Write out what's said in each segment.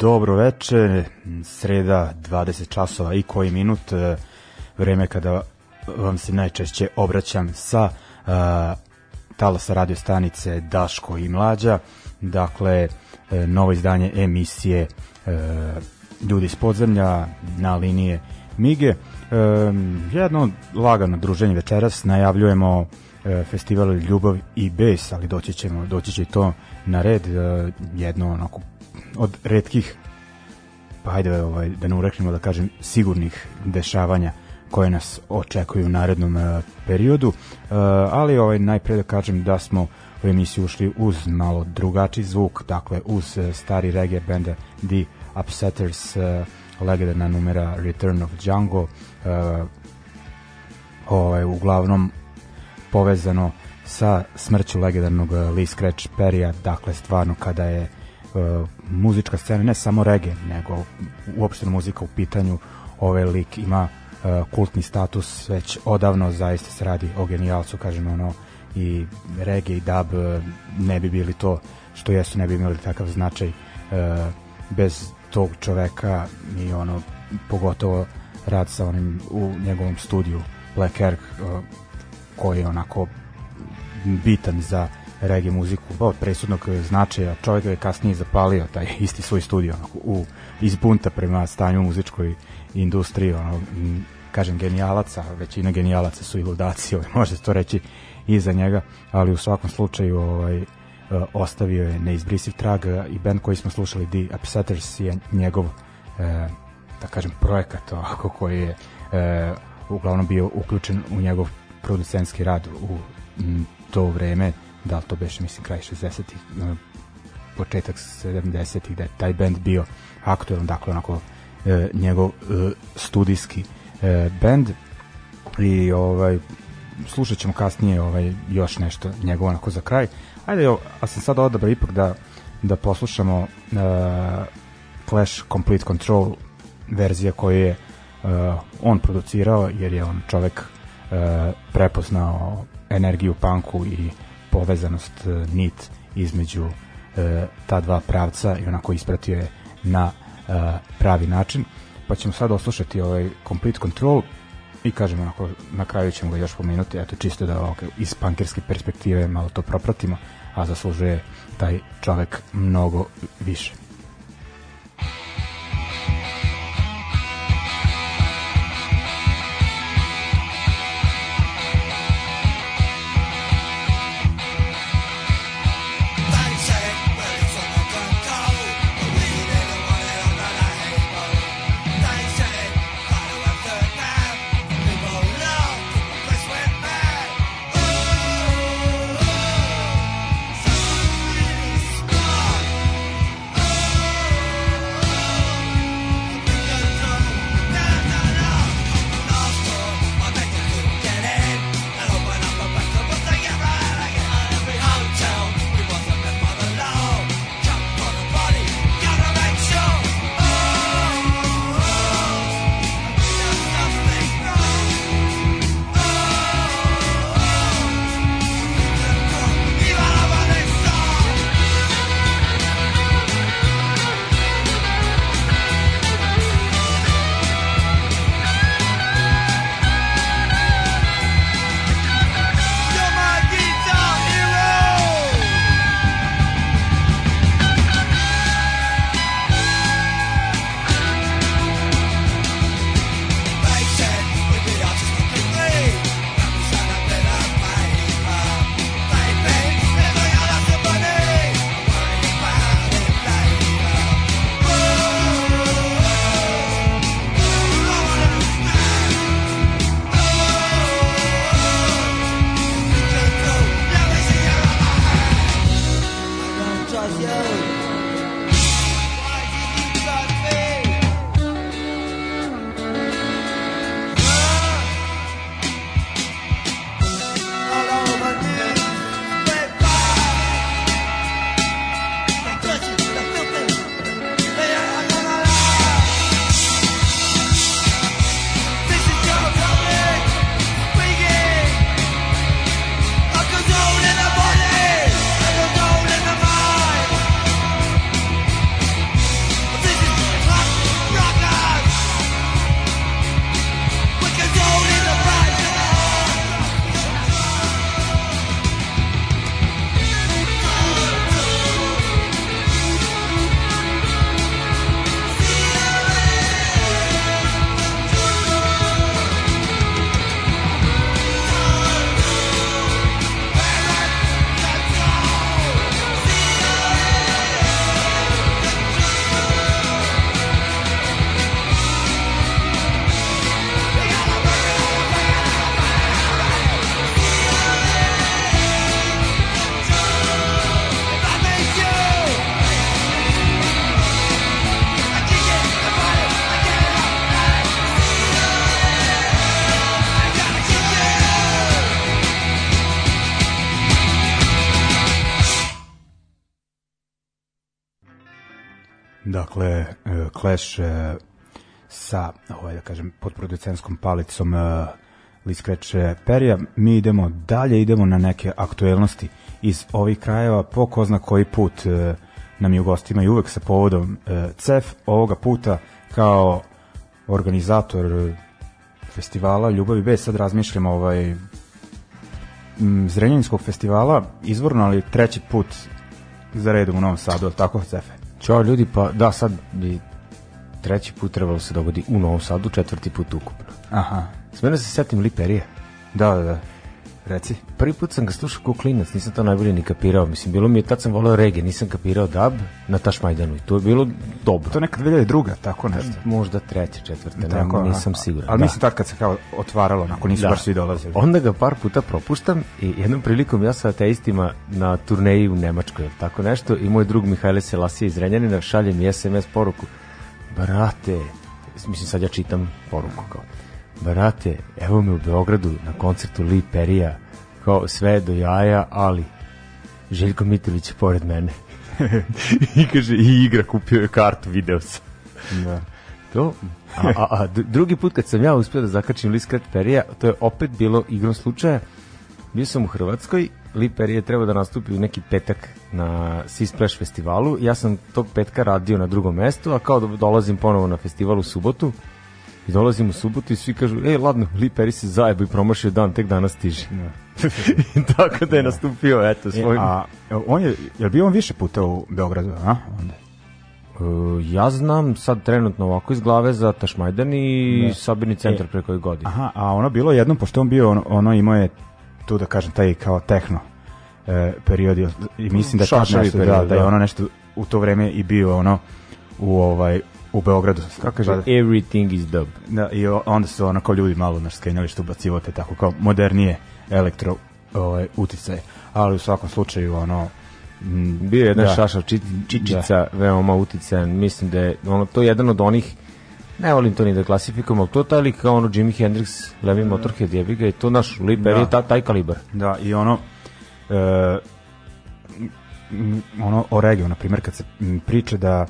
Dobro veče, sreda 20 časova i koji minut, e, vreme kada vam se najčešće obraćam sa uh, talasa radio stanice Daško i Mlađa, dakle e, novo izdanje emisije uh, Ljudi iz podzemlja na linije Mige. Um, jedno lagano druženje večeras, najavljujemo festival Ljubav i bes, ali doći ćemo, doći će to na red, jedno onako od redkih pa ajde ovaj, da ne ureknemo da kažem sigurnih dešavanja koje nas očekuju u narednom uh, periodu, uh, ali ovaj najpre da kažem da smo u emisiju ušli uz malo drugačiji zvuk, dakle uz uh, stari reggae benda The Upsetters, legendarna numera Return of Django, ovaj, uglavnom povezano sa smrću legendarnog Lee Scratch Perrya, dakle stvarno kada je uh, muzička scena, ne samo reggae, nego uopšte muzika u pitanju, ovaj lik ima uh, kultni status već odavno, zaista se radi o genijalcu, kažem ono, i reggae i dub uh, ne bi bili to što jesu, ne bi imali takav značaj uh, bez tog čoveka i ono, pogotovo rad sa onim u njegovom studiju Black uh, koji je onako bitan za reggae muziku od presudnog značaja. Čovjek je kasnije zapalio taj isti svoj studio u, iz bunta prema stanju muzičkoj industriji. Ono, kažem genijalaca, većina genijalaca su i ludaci, ovaj, može to reći i za njega, ali u svakom slučaju ovaj, e, ostavio je neizbrisiv trag i band koji smo slušali The Upsetters je njegov e, da kažem projekat ovako koji je e, uglavnom bio uključen u njegov producentski rad u to vreme da li to beše, mislim, kraj 60-ih, početak 70-ih da je taj band bio aktualan, dakle onako e, njegov e, studijski e, band i ovaj slušat ćemo kasnije ovaj još nešto njegovo onako za kraj. Ajde, jo, a sam sad odabrao ipak da da poslušamo uh, Clash Complete Control verzija koju je uh, on producirao jer je on čovek uh, prepoznao energiju punku i povezanost uh, nit između uh, ta dva pravca i onako ispratio je na uh, pravi način. Pa ćemo sad oslušati ovaj Complete Control i kažemo onako, na kraju ćemo ga još pomenuti eto čisto da ovako, iz punkerske perspektive malo to propratimo a zaslužuje taj čovek mnogo više Clash uh, sa ovaj da kažem podproducentskom palicom uh, Lee Scratch Perija. Mi idemo dalje idemo na neke aktuelnosti iz ovih krajeva. Po ko zna koji put nam je u gostima i uvek sa povodom CEF ovoga puta kao organizator festivala Ljubavi bez sad razmišljamo ovaj Zrenjaninskog festivala izvorno ali treći put za redom u Novom Sadu, tako Cefe? Ćao ljudi, pa da, sad bi treći put trebalo se dogodi u Novom Sadu, četvrti put ukupno. Aha. Smena se setim Liperije. Da, da, da. Reci. Prvi put sam ga slušao kao klinac, nisam to najbolje ni kapirao. Mislim, bilo mi je, tad sam voleo reggae, nisam kapirao dub na Tašmajdanu i to je bilo dobro. To je nekad 2002. tako nešto. Možda treće, četvrte, Tako, ne, nisam siguran. Ali da. mislim tad kad se kao otvaralo, onako nisu Da. baš svi dolazili. Onda ga par puta propuštam i jednom prilikom ja sa ateistima na turneji u Nemačkoj, tako nešto, i moj drug Mihajle Selasije iz Renjanina šalje mi SMS poruku, brate, mislim sad ja čitam poruku kao, brate, evo me u Beogradu na koncertu Lee Perija, kao sve do jaja, ali Željko Mitrović je pored mene. I kaže, i igra, kupio je kartu, video sam. Da. To, a, a, a drugi put kad sam ja uspio da zakačim list Kret Perija, to je opet bilo igrom slučaja. Bio sam u Hrvatskoj, Li Perije treba da nastupi u neki petak na Sea Splash festivalu. Ja sam tog petka radio na drugom mestu, a kao da dolazim ponovo na festival u subotu. I dolazim u subotu i svi kažu, ej, ladno, Li Peri se zajebo i promašio dan, tek danas stiže. I tako da je nastupio, eto, E, svojim... a on je, je li bio on više puta u Beogradu, a? Onda. Uh, ja znam sad trenutno ovako iz glave za Tašmajdan i Da. sabirni centar pre koji godina. Aha, a ono bilo jednom, pošto on bio, ono, ono imao je, tu da kažem, taj kao tehno e, period i- mislim da je Šašavi nešto, da, period, da je da. ono nešto u to vreme i bio ono u ovaj u Beogradu. Kako kaže, Da, everything is dub. da, i onda su ono kao ljudi malo naš skenjali što bacivote tako kao modernije elektro ovaj, uticaje. Ali u svakom slučaju ono m, Bio je jedan da. šašav či, čičica, veoma uticajan. Mislim da je ono, to je jedan od onih ne volim to ni da klasifikujem, ali to taj lik kao ono Jimi Hendrix, Levi Motorhead, jebi ga i to naš Liper Da. je ta, taj kalibar. Da, i ono e, ono o regiju, na primjer, kad se m, priča da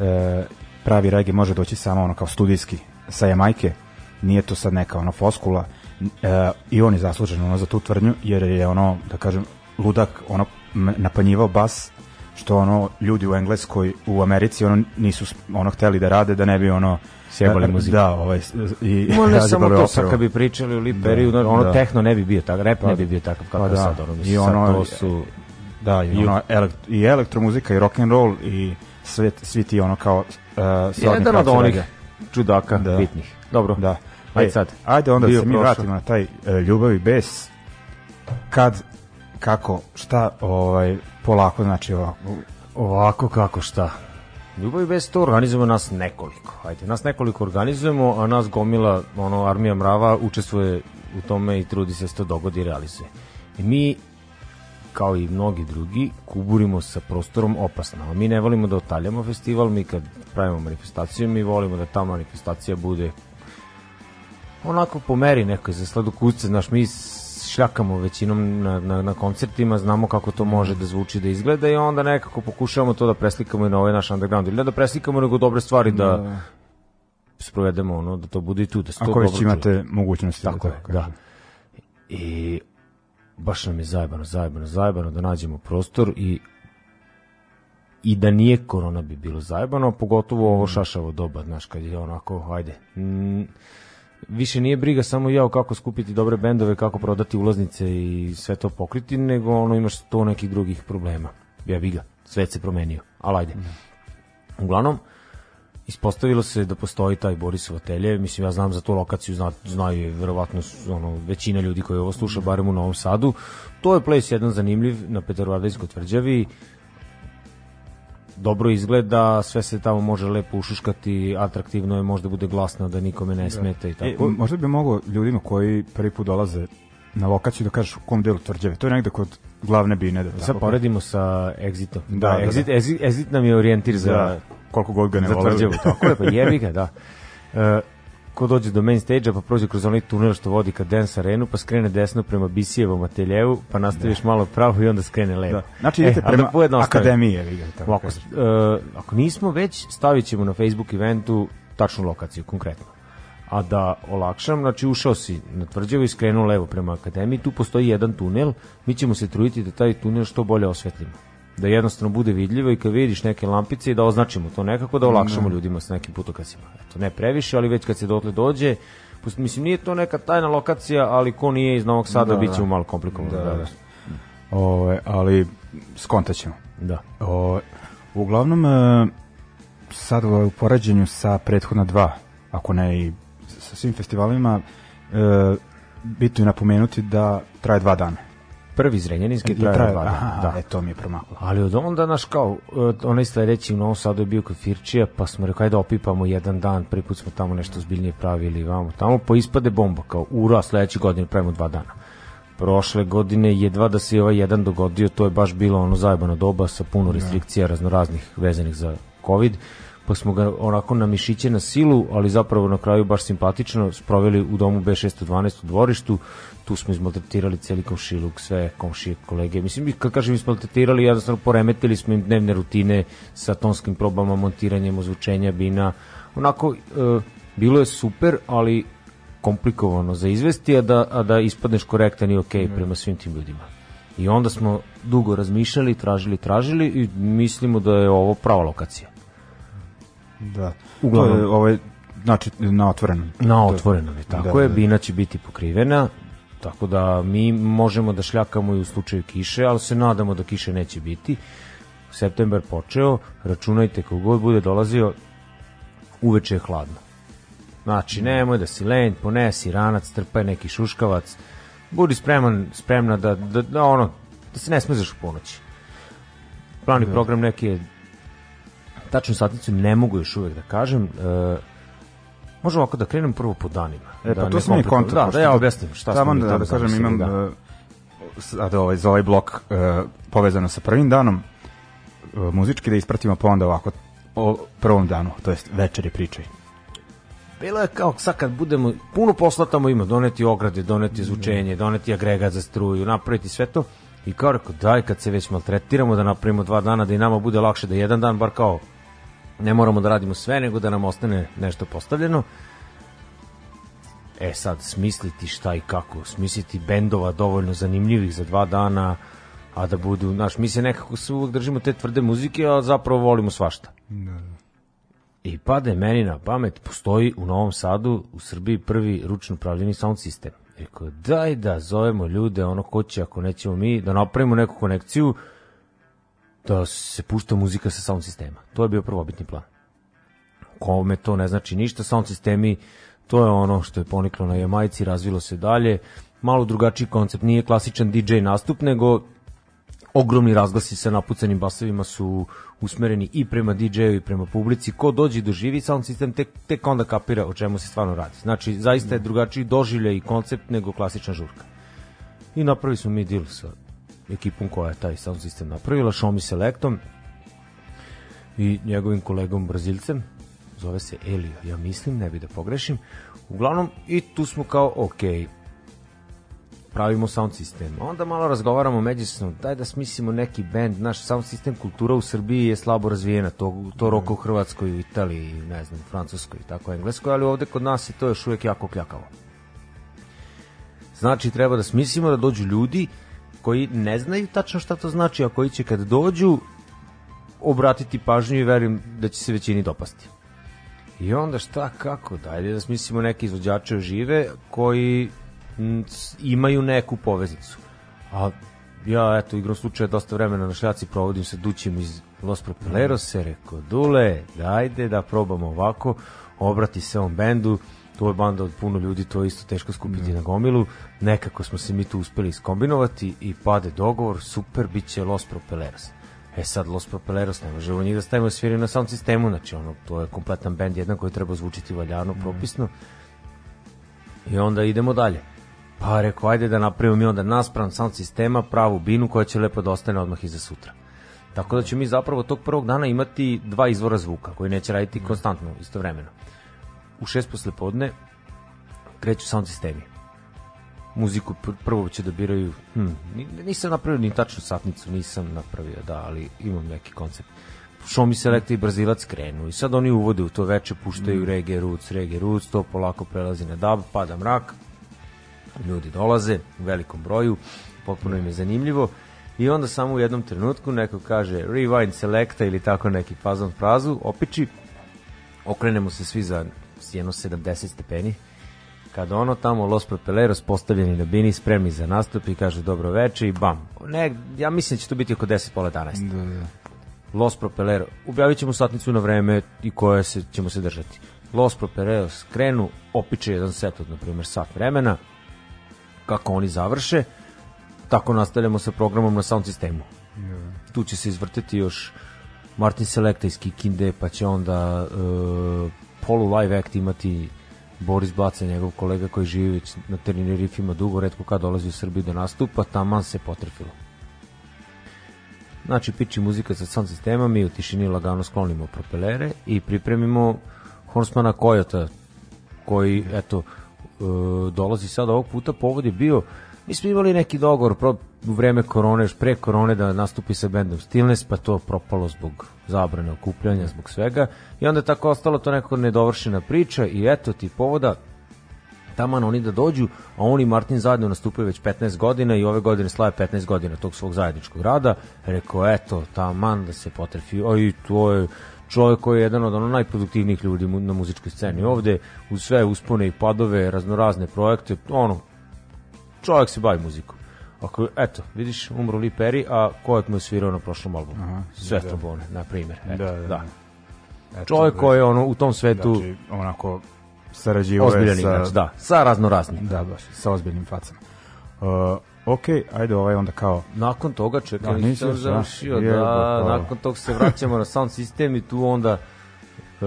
e, pravi regije može doći samo ono kao studijski sa Jamajke, nije to sad neka ono foskula e, i on je zaslužen ono za tu tvrdnju jer je ono da kažem ludak ono napanjivao bas što ono ljudi u Engleskoj u Americi ono nisu ono hteli da rade da ne bi ono Sjebali e, muziku. Da, ovaj i ne samo to, sad kad bi pričali o Liperiju, Da, ono da. tehno ne bi bio takav, rap ne bi bio takav kako pa da. sad, ono, mislim, I sad ono- to su... Da, i, I- ono, elekt, i elektromuzika i rock and roll i sve, svi ti ono kao uh, Jedan od onih reggae. čudaka Da. bitnih. Dobro, Da. Ajde E, sad. Ajde onda da Bio se mi prošao. vratimo na taj uh, ljubav i bes. Kad, kako, šta, ovaj, polako, znači ovako. Ovako kako šta? Ljubav i bez to organizujemo nas nekoliko. Ajde, nas nekoliko organizujemo, a nas gomila, ono, armija mrava učestvuje u tome i trudi se da se to dogodi i realizuje. I mi, kao i mnogi drugi, kuburimo sa prostorom opasno. Mi ne volimo da otaljamo festival, mi kad pravimo manifestaciju, mi volimo da ta manifestacija bude onako po meri nekoj za sladokusce, znaš, mi šljakamo većinom na, na, na koncertima, znamo kako to može da zvuči, da izgleda i onda nekako pokušavamo to da preslikamo i na ovaj naš underground. Ili ne da preslikamo, nego dobre stvari da, sprovedemo, ono, da to bude i tu, da se Ako već čuje. imate mogućnosti. Tako je, tako da. kažem. I baš nam je zajebano, zajebano, zajebano da nađemo prostor i i da nije korona bi bilo zajebano, pogotovo ovo šašavo doba, znaš, kad je onako, ajde, mm, više nije briga samo jao kako skupiti dobre bendove, kako prodati ulaznice i sve to pokriti, nego ono imaš sto nekih drugih problema. Ja bi ga, svet se promenio, ali ajde. Uglavnom, ispostavilo se da postoji taj Borisov atelje, mislim ja znam za tu lokaciju, zna, znaju je verovatno ono, većina ljudi koji ovo sluša, barem u Novom Sadu. To je place jedan zanimljiv na Petrovaradejskoj tvrđavi, dobro izgleda, sve se tamo može lepo ušuškati, atraktivno je, možda bude glasno da nikome ne smeta i E, tako. možda bi mogo ljudima koji prvi put dolaze na lokaciju da kažeš u kom delu tvrđave. To je negde kod glavne bine. Da, Sad poredimo sa Exitom. Da, Da, da, da. Exit, Exit, Exit nam je orijentir za, Da, koliko god ga ne za tvrđavu, tako je, pa jebi ga, da. E, ko dođe do main stage-a pa prođe kroz onaj tunel što vodi ka Dance Arenu, pa skrene desno prema Bisijevom ateljevu, pa nastaviš malo pravo i onda skrene levo. Da. Znači idete E, prema da akademije. vi tako Ovako, kažeš. e, ako nismo već, stavit ćemo na Facebook eventu tačnu lokaciju, konkretno. A da olakšam, znači ušao si na tvrđavu i skrenuo levo prema akademiji, tu postoji jedan tunel, mi ćemo se truditi da taj tunel što bolje osvetlimo. Da jednostavno bude vidljivo i kad vidiš neke lampice i da označimo to nekako, da olakšamo ljudima sa nekim putokacima. Eto, ne previše, ali već kad se dotle dođe, pust- mislim, nije to neka tajna lokacija, ali ko nije iz Novog Sada, Da, bit će da. mu malo komplikovano. Da, Da, da. da. Ove, ali skontaćemo. da. O, uglavnom, e, sad u u poređenju sa prethodna dva, ako ne i sa svim festivalima, e, bitno je napomenuti da traje dva dana. Prvi zrenjaninski traje, traje dva dana. Da. E, to mi je promaklo. Ali od onda, naš kao, onaj sledeći u Novom Sadu je bio kod Firčija, pa smo rekao, ajde opipamo jedan dan, prvi put smo tamo nešto zbiljnije pravili, vamo tamo, pa ispade bomba, kao, ura, sledeće godine pravimo dva dana. Prošle godine jedva da se ovaj jedan dogodio, to je baš bilo ono zajebano doba sa puno da. restrikcija raznoraznih vezanih za COVID pa smo ga onako na mišiće na silu, ali zapravo na kraju baš simpatično sproveli u domu B612 u dvorištu, tu smo izmaltretirali celi komšiluk, sve komšije, kolege. Mislim, kad kažem izmaltretirali, jednostavno poremetili smo im dnevne rutine sa tonskim probama, montiranjem, ozvučenja, bina. Onako, e, bilo je super, ali komplikovano za izvesti, a da, a da ispadneš korektan i ok mm. prema svim tim ljudima. I onda smo dugo razmišljali, tražili, tražili i mislimo da je ovo prava lokacija. Da. Uglavnom, to je, ovaj, znači, na otvorenom. Na otvorenom je, tako da, je. Da, da. Bina će biti pokrivena, tako da mi možemo da šljakamo i u slučaju kiše, ali se nadamo da kiše neće biti. September počeo, računajte kogod bude dolazio, uveče je hladno. Znači, nemoj da si lenj, ponesi ranac, trpaj neki šuškavac, budi spreman, spremna da, da, da ono, da se ne smezaš u ponoći. Plani da. program neki je tačnu satnicu ne mogu još uvek da kažem. E, možemo ovako da krenem prvo po danima. E, pa da to sam mi kontra. Da, da ja objasnim šta smo mi da, da, kažem, imam da. Uh, sada ovaj, za ovaj blok uh, povezano sa prvim danom uh, muzički da ispratimo pa onda ovako o prvom danu, to jest večeri pričaj. Bilo je kao sad kad budemo, puno posla tamo ima, doneti ograde, doneti zvučenje, doneti agregat za struju, napraviti sve to. I kao rekao, daj kad se već maltretiramo da napravimo dva dana, da i nama bude lakše da jedan dan, bar kao ne moramo da radimo sve, nego da nam ostane nešto postavljeno. E sad, smisliti šta i kako, smisliti bendova dovoljno zanimljivih za dva dana, a da budu, znaš, mi se nekako se uvek držimo te tvrde muzike, a zapravo volimo svašta. Da, da. I pade meni na pamet, postoji u Novom Sadu, u Srbiji prvi ručno pravljeni sound sistem. Rekao, daj da zovemo ljude, ono ko će, ako nećemo mi, da napravimo neku konekciju, da se pušta muzika sa sound sistema. To je bio prvobitni plan. Kome to ne znači ništa, sound sistemi, to je ono što je poniklo na Jamajci, razvilo se dalje, malo drugačiji koncept, nije klasičan DJ nastup, nego ogromni razglasi sa napucanim basovima su usmereni i prema DJ-u i prema publici. Ko dođe do živi sound sistem, tek, tek onda kapira o čemu se stvarno radi. Znači, zaista je drugačiji doživljaj i koncept nego klasična žurka. I napravi smo mi deal sa ekipom koja je taj sound sistem napravila, Shomi Selectom i njegovim kolegom Brazilcem, zove se Elio, ja mislim, ne bi da pogrešim. Uglavnom, i tu smo kao, ok, pravimo sound sistem. Onda malo razgovaramo međusobno, daj da smislimo neki bend, naš sound sistem kultura u Srbiji je slabo razvijena, to, to roka u Hrvatskoj, u Italiji, ne znam, Francuskoj, tako Engleskoj, ali ovde kod nas je to još uvijek jako kljakavo. Znači, treba da smislimo da dođu ljudi koji ne znaju tačno šta to znači, a koji će kad dođu obratiti pažnju i verujem da će se većini dopasti. I onda šta, kako, dajde da smislimo neke izvođače žive koji imaju neku poveznicu. A ja, eto, igrom slučaja dosta vremena na šljaci provodim sa Dućem iz Los Propeleros, se rekao, Dule, dajde da probamo ovako, obrati se ovom bendu, to je banda od puno ljudi, to je isto teško skupiti mm. na gomilu, nekako smo se mi tu uspeli iskombinovati i pade dogovor, super, bit će Los Propeleros. E sad, Los Propeleros, ne možemo njih da stavimo sviraju na sound sistemu, znači ono, to je kompletan bend jedan koji treba zvučiti valjano, mm. propisno. I onda idemo dalje. Pa rekao, ajde da napravimo mi onda naspram sound sistema pravu binu koja će lepo da ostane odmah iza sutra. Tako da ćemo mi zapravo tog prvog dana imati dva izvora zvuka koji neće raditi konstantno, istovremeno. U šest posle podne kreću sound sistemi. Muziku pr prvo će da biraju, hm, nisam napravio ni tačnu satnicu, nisam napravio, da, ali imam neki koncept. Show mi Select i Brazilac krenu i sad oni uvode u to veče, puštaju mm. reggae roots, reggae roots, to polako prelazi na dub, pada mrak, ljudi dolaze u velikom broju, potpuno im je zanimljivo i onda samo u jednom trenutku neko kaže rewind selecta ili tako neki fazon frazu, opiči, okrenemo se svi za jedno 70 stepeni, kada ono tamo Los Propeleros postavljeni na bini spremni za nastup i kaže dobro veče i bam. Ne, ja mislim da će to biti oko 10 pola 11. Da, da. Los Propelero. Objavit ćemo satnicu na vreme i koje se, ćemo se držati. Los Propeleros krenu, opiče jedan set od, na primjer, sat vremena, kako oni završe, tako nastavljamo sa programom na sound sistemu. Tu će se izvrteti još Martin Selecta iz Kikinde, pa će onda uh, polu live act imati Boris Blaca, njegov kolega koji živi već na Tenerifima dugo, redko kad dolazi u Srbiju da nastupa, taman se potrefilo. Znači, piči muzika sa sound sistema, mi u tišini lagano sklonimo propelere i pripremimo Horsemana Kojota, koji, eto, uh, dolazi sad ovog puta, povod je bio Mi smo imali neki dogovor pro, u vreme korone, pre korone da nastupi sa bendom Stillness, pa to propalo zbog zabrane okupljanja, zbog svega. I onda je tako ostalo to nekako nedovršena priča i eto ti povoda taman oni da dođu, a oni Martin zajedno nastupaju već 15 godina i ove godine slave 15 godina tog svog zajedničkog rada. Rekao, eto, taman da se potrefi, a i to je čovjek koji je jedan od ono najproduktivnijih ljudi na muzičkoj sceni ovde, uz sve uspone i padove, raznorazne projekte, ono, čovjek se bavi muzikom. Ako, eto, vidiš, umro Lee Perry, a kojeg mu je svirao na prošlom albumu? Aha, Sve da. Trobone, na primjer. Eto, da, da, da. Eto, čovjek koji je ono, u tom svetu... Znači, onako, sarađivo je sa... Igrač, da, sa raznoraznim. Da, baš, sa ozbiljnim facama. Uh, ok, ajde ovaj onda kao... Nakon toga, čekaj, da, nisam završio, da, da, nakon toga se vraćamo na sound sistem i tu onda e,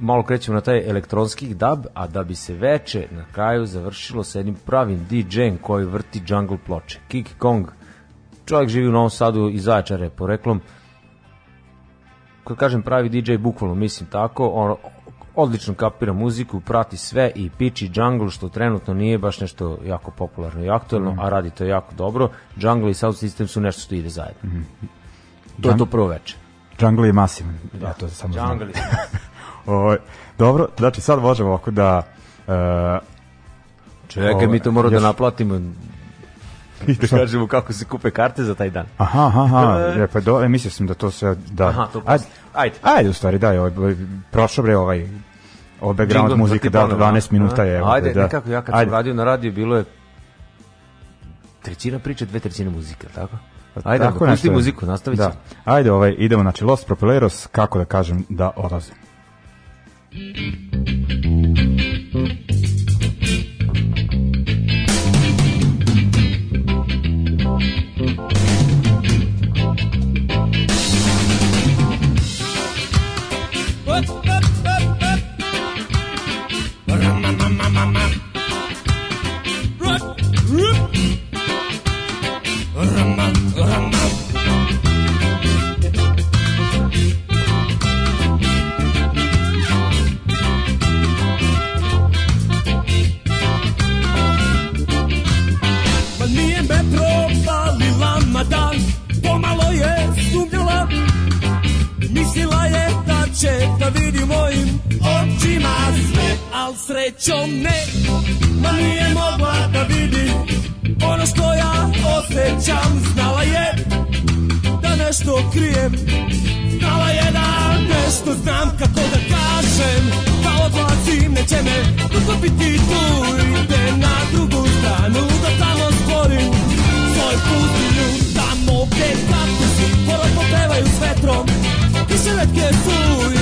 malo krećemo na taj elektronski dub, a da bi se veče na kraju završilo sa jednim pravim DJ-em koji vrti jungle ploče. King Kong, čovjek živi u Novom Sadu iz Zaječare, poreklom, kad kažem pravi DJ, bukvalno mislim tako, on odlično kapira muziku, prati sve i piči jungle, što trenutno nije baš nešto jako popularno i aktuelno, mm. a radi to jako dobro. Jungle i sound system su nešto što ide zajedno. Mm. To je to prvo veče. Jungle je masivan. Da, ja to samo Jungle znam. o, dobro, znači sad možemo ovako da... Uh, Čekaj, mi to moramo da naplatimo i da kažemo kako se kupe karte za taj dan. Aha, aha, aha. Je, pa do, e, mislio sam da to sve, da. Aha, to ajde, ajde. Ajde, u stvari, daj, ovaj, prošlo bre ovaj, ovaj background muzika, da, 12 minuta je. Ajde, da. nekako ja kad ajde. sam radio na radio, bilo je trećina priče, dve trećine muzika, tako? Ajde, tako da, pusti muziku, nastavit da. Ajde, ovaj, idemo, znači, Los Propeleros, kako da kažem, da odlaze. Srećom ne. Ma nije mogla da vidi Ono što ja osjećam. Znala je da nešto krijem. Znala je da nešto znam kako da kažem. Da odlazim, neće me utopiti tu. Ide na drugu stranu da tamo stvorim Svoj pustinju Tamo gde kaktusi Pola popevaju s vetrom. Više letke su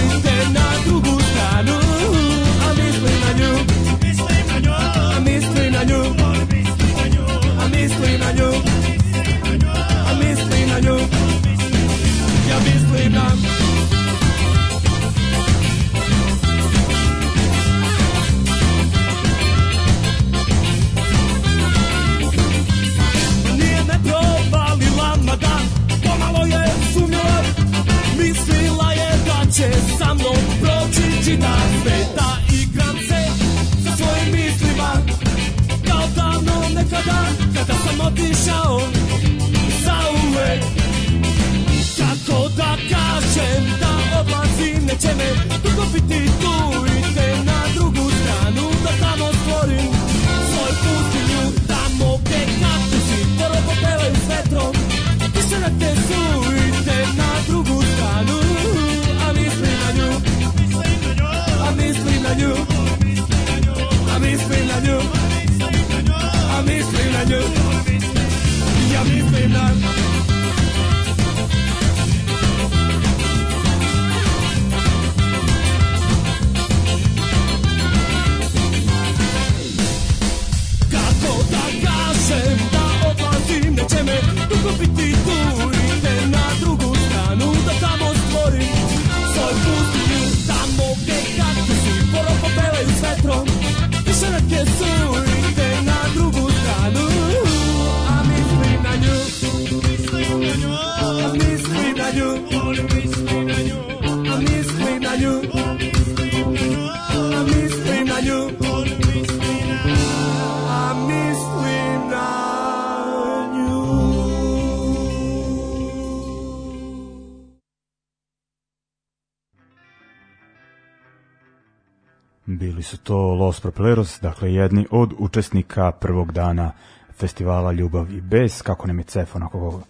to Los Propeleros, dakle jedni od učesnika prvog dana festivala Ljubav i Bes, kako nam je Cef onako,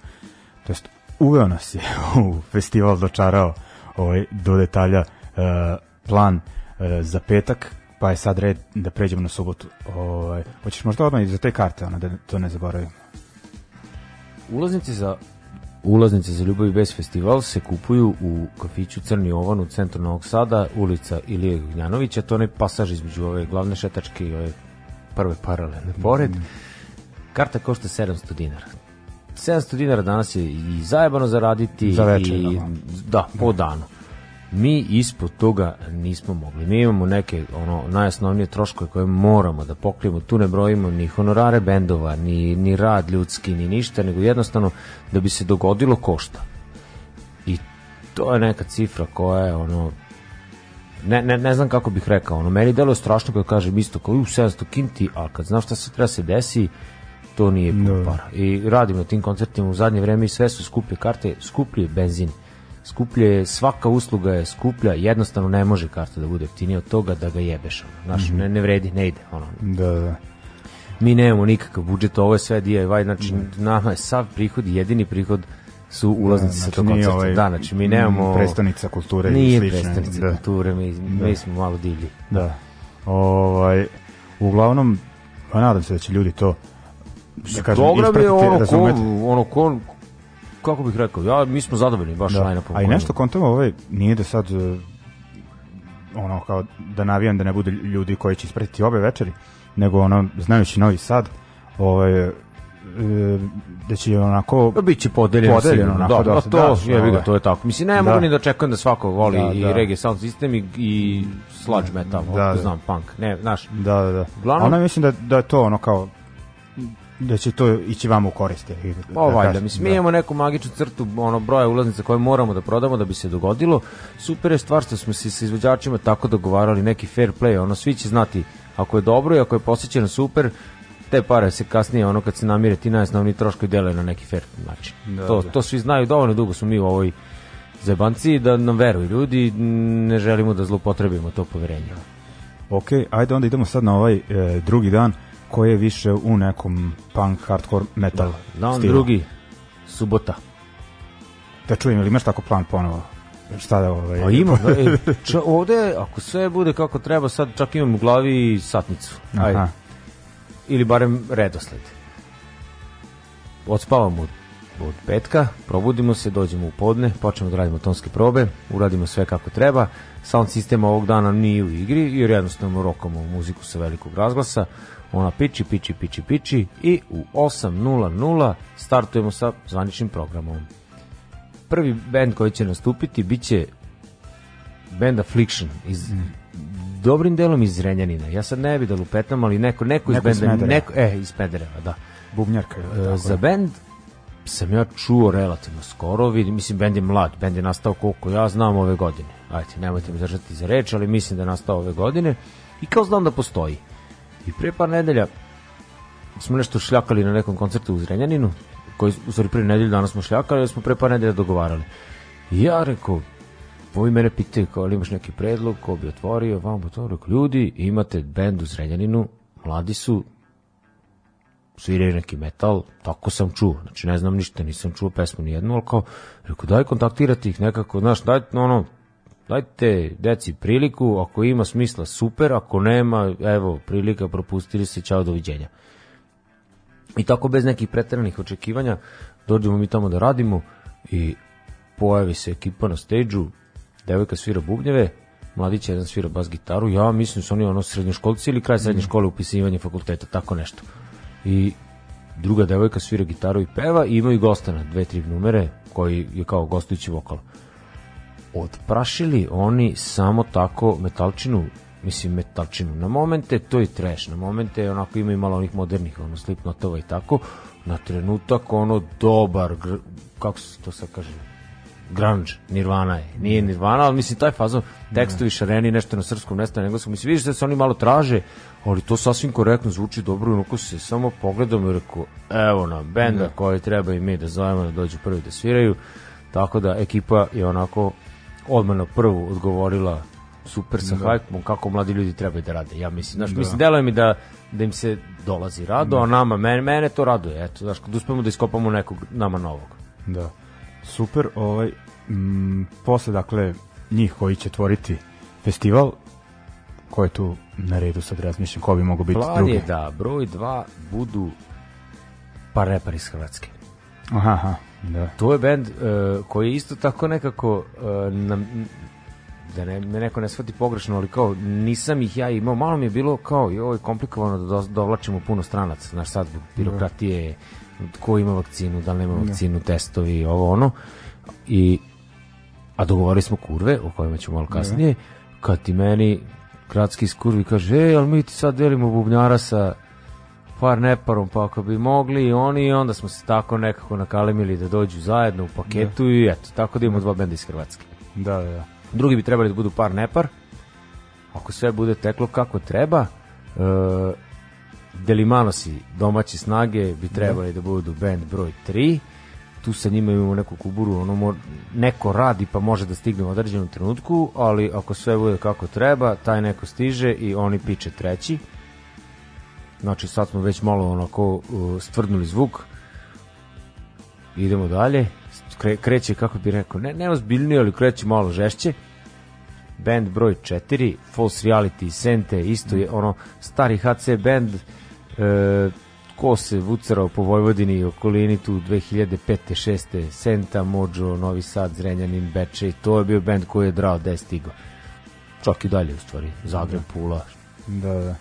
to jest uveo nas je u festival, dočarao ovaj, do detalja uh, plan uh, za petak, pa je sad red da pređemo na subotu. Ovaj, hoćeš možda odmah i za te karte, ona, da to ne zaboravimo. Ulaznice za Ulaznice za Ljubav i Bes festival se kupuju u kafiću Crni Ovan u centru Novog Sada, ulica Ilije Gnjanovića, to je onaj pasaž između ove glavne šetačke i ove prve paralelne pored. Karta košta 700 dinara. 700 dinara danas je i zajebano zaraditi Za večer, i da. da, po danu. Mi ispod toga nismo mogli. Mi imamo neke ono najosnovnije troškove koje moramo da pokrijemo. Tu ne brojimo ni honorare bendova, ni, ni rad ljudski, ni ništa, nego jednostavno da bi se dogodilo košta. I to je neka cifra koja je ono ne, ne, ne znam kako bih rekao, ono, meni delo je strašno kada kažem isto kao u 700 kinti, a kad znaš šta se treba se desi, to nije puno Da. para. I radim na tim koncertima u zadnje vreme i sve su skuplje karte, skuplji je benzin, skuplje je, svaka usluga je skuplja, jednostavno ne može karta da bude jeftinija od toga da ga jebeš. Ono. Znaš, ne, ne vredi, ne ide. Ono. Da, da. Mi nemamo nikakav budžet, ovo je sve DIY, znači nama je sav prihod, jedini prihod su ulaznice sa Znači, tog nije koncerta. ovaj, da, znači mi nemamo... mm, prestonica kulture i Nije slične, prestonica da. kulture, mi, mi smo malo divlji. Da. Ovaj, uglavnom, pa nadam se da će ljudi to da kažem, Program je ono ko, ono ko, kako bih rekao, ja, mi smo zadovoljni baš Da. line-upom. A i nešto kontamo ovaj, nije da sad e, ono kao da navijam da ne bude ljudi koji će ispratiti obe večeri, nego ono, znajući Novi Sad, ovaj, e, da će onako Pa biće podeljeno, Podeljeno, onako da, da da, to, daš, je ga, ovaj. to je tako. Mislim, ne Da. mogu ni da čekam da svako voli Da, i da. reggae sound system i, i sludge metal, Da, da, da. znam, punk, ne, znaš, Da, da, da. Uglavnom- A ono mislim da, da je to ono kao da će to ići vama u korist. ili Da, Pa valjda, mislim, mi imamo neku magičnu crtu ono broja ulaznica koje moramo da prodamo da bi se dogodilo. Super je stvar što smo se sa izvođačima tako dogovarali neki fair play, ono svi će znati ako je dobro i ako je posjećeno super, te pare se kasnije ono kad se namire ti najosnovniji troškovi dele na neki fair način. Da, to, da. to svi znaju, dovoljno dugo smo mi u ovoj zebanciji da nam veruju ljudi, ne želimo da zloupotrebimo to poverenje. Ok, ajde onda idemo sad na ovaj e, drugi dan koji je više u nekom punk, hardcore, metal Dan stilu. drugi, subota. Da čujem, ili imaš tako plan ponovo? Šta da ovaj... A ima, da, e, ča, ovde, ako sve bude kako treba, sad čak imam u glavi satnicu. Ajde. Aha. Ili barem redosled. Odspavamo od, od petka, probudimo se, dođemo u podne, počnemo da radimo tonske probe, uradimo sve kako treba. Sound sistem ovog dana nije u igri, jer jednostavno rokamo muziku sa velikog razglasa. Ona piči, piči, piči, piči i u 8.00 startujemo sa zvaničnim programom. Prvi band koji će nastupiti biće band Affliction iz dobrim delom iz Renjanina. Ja sad ne bi da lupetam, ali neko neko Neko iz benda, neko e iz Smedereva, da. Bubnjarka. E, za je. Sam ja čuo relativno skoro, vidim, mislim bend je mlad, bend je nastao koliko ja znam ove godine. Ajde, nemojte me držati za reč, ali mislim da je nastao ove godine i kao znam da postoji. I pre par nedelja smo nešto šljakali na nekom koncertu u Zrenjaninu, koji, u stvari pre nedelju danas smo šljakali, ali smo pre par nedelja dogovarali. I ja rekao, ovi mene pitaju kao imaš neki predlog, ko bi otvorio, vam rekao, ljudi, imate bend u Zrenjaninu, mladi su, sviraju neki metal, tako sam čuo, znači ne znam ništa, nisam čuo pesmu ni jednu, ali kao, rekao, daj kontaktirati ih nekako, znaš, daj, ono, dajte deci priliku, ako ima smisla, super, ako nema, evo, prilika, propustili se, čao, doviđenja. I tako bez nekih preteranih očekivanja dođemo mi tamo da radimo i pojavi se ekipa na stage-u, devojka svira bubnjeve, mladić jedan svira bas gitaru, ja mislim su oni ono srednjoškolci ili kraj srednje škole upisivanje fakulteta, tako nešto. I druga devojka svira gitaru i peva i imaju gosta na dve, tri numere koji je kao gostujući vokal. Odprašili oni samo tako metalčinu mislim metalčinu. Na momente to je trash, na momente onako ima i malo onih modernih, ono slipnotova i tako. Na trenutak ono dobar, kako se to sad kaže, grunge, Nirvana je. Nije Nirvana, ali mislim taj fazon tekstovi šareni nešto na srpskom, nešto na engleskom. Mislim, vidiš da se oni malo traže, ali to sasvim korektno zvuči dobro i onako se samo pogledam i rekao, evo nam, benda Da. koji treba i mi da zovemo da dođu prvi da sviraju. Tako da ekipa je onako odmah na prvu odgovorila super sa da. hype kako mladi ljudi trebaju da rade. Ja mislim, znaš, da. mislim, deluje mi da, da im se dolazi rado, a nama, mene, mene to raduje. Eto, znaš, kad uspemo da iskopamo nekog nama novog. Da. Super, ovaj, m, posle, dakle, njih koji će tvoriti festival, ko je tu na redu sad razmišljam, ko bi mogo biti Plan drugi? je da broj 2 budu par repar iz Hrvatske. Aha, aha, da. To je bend uh, koji je isto tako nekako uh, nam, da ne, me neko ne shvati pogrešno, ali kao nisam ih ja imao, malo mi je bilo kao i ovo je komplikovano da do, dovlačimo puno stranaca, znaš sad zbog birokratije, ko ima vakcinu, da li nema vakcinu, testovi, ovo ono. I a dogovorili smo kurve, o kojima ćemo malo kasnije, kad ti meni gradski iz kurvi kaže, ej, ali mi ti sad delimo bubnjara sa par neparom, pa ako bi mogli i oni, onda smo se tako nekako nakalemili da dođu zajedno u paketu i eto, tako da imamo dva benda iz Hrvatske. Da, da, da. Drugi bi trebali da budu par nepar, ako sve bude teklo kako treba, e, Delimanosi domaće snage bi trebali da budu band broj 3, tu sa njima imamo neku kuburu, ono mo, neko radi pa može da stigne u određenom trenutku, ali ako sve bude kako treba, taj neko stiže i oni piče treći. Znači sad smo već malo onako uh, stvrdnuli zvuk. Idemo dalje. Kre, kreće, kako bi rekao, ne, ne ozbiljnije, ali kreće malo žešće. Band broj 4, False Reality, Sente, isto je ono stari HC band e, ko se vucarao po Vojvodini i okolini tu 2005. 6. Senta, Mođo, Novi Sad, Zrenjanin, Bečej, to je bio band koji je drao da je stigao. Čak i dalje u stvari, Zagreb, Pula. Da, da.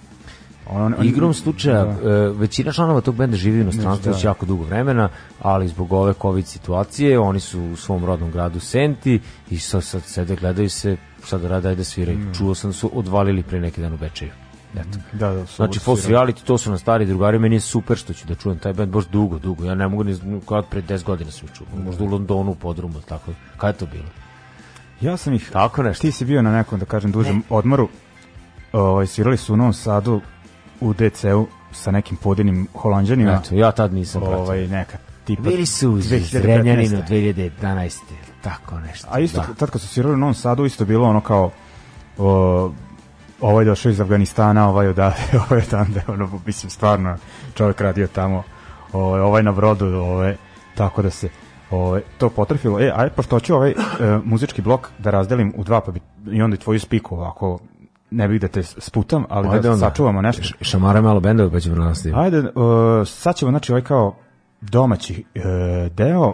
On, on, Igrom slučaja, da. e, većina članova tog benda živi u inostranstvu Da. već jako dugo vremena, ali zbog ove covid situacije oni su u svom rodnom gradu Senti i sad, sad sede, gledaju se, sad rade da sviraju. Mm. Čuo sam da su odvalili pre neki dan u Bečeju. Eto. Da, da, su Znači, False Reality, to su na stari drugari, meni je super što ću da čujem taj band, baš dugo, dugo. Ja ne mogu ni, kad pre 10 godina sam čuo, možda u Londonu, u podrumu, tako. Kada je to bilo? Ja sam ih... Tako nešto. Ti si bio na nekom, da kažem, dužem odmoru. Ovaj, svirali su u Novom Sadu u DC-u sa nekim podinim holandjanima. Eto, ja tad nisam pratio. ovaj, neka tipa... Bili su u 2015. Zrenjaninu 2011. Tako nešto. A isto, da. tad kad su svirali u Novom Sadu, isto bilo ono kao... O, ovaj došao iz Afganistana, ovaj odavde, ovaj tamo, ono, mislim, stvarno, čovjek radio tamo, ovaj, ovaj na brodu, ovaj, tako da se ovaj, to potrefilo. E, ajde, pošto hoću ovaj e, muzički blok da razdelim u dva, pa bi i onda i tvoju spiku, ako ne bih da te sputam, ali Ajde da onda. sačuvamo nešto. Š- Šamara malo bendove pa ćemo nastaviti. Ajde, uh, sad ćemo, znači, ovaj kao domaći uh, deo,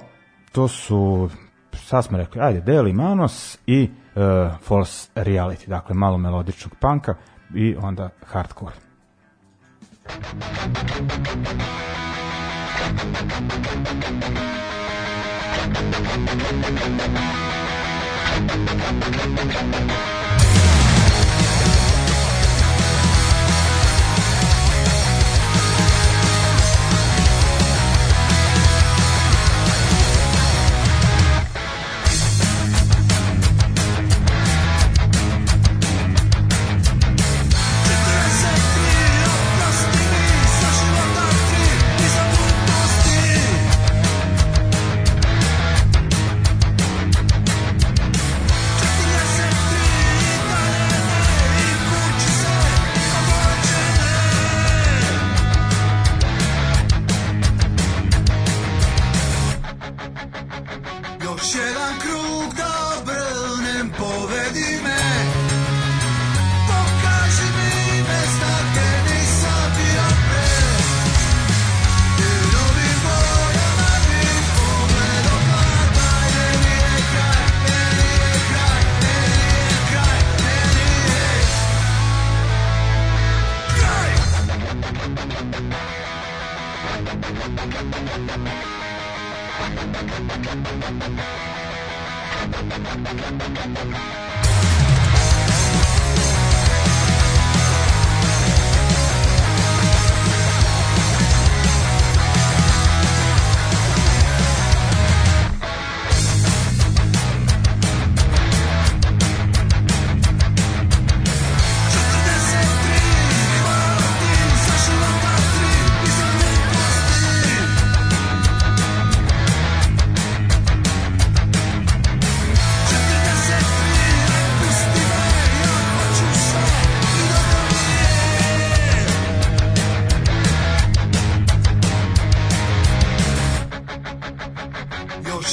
to su, sad smo rekli, ajde, Deo Limanos i uh, False Reality, dakle, malo melodičnog panka i onda hardcore. Četrdeset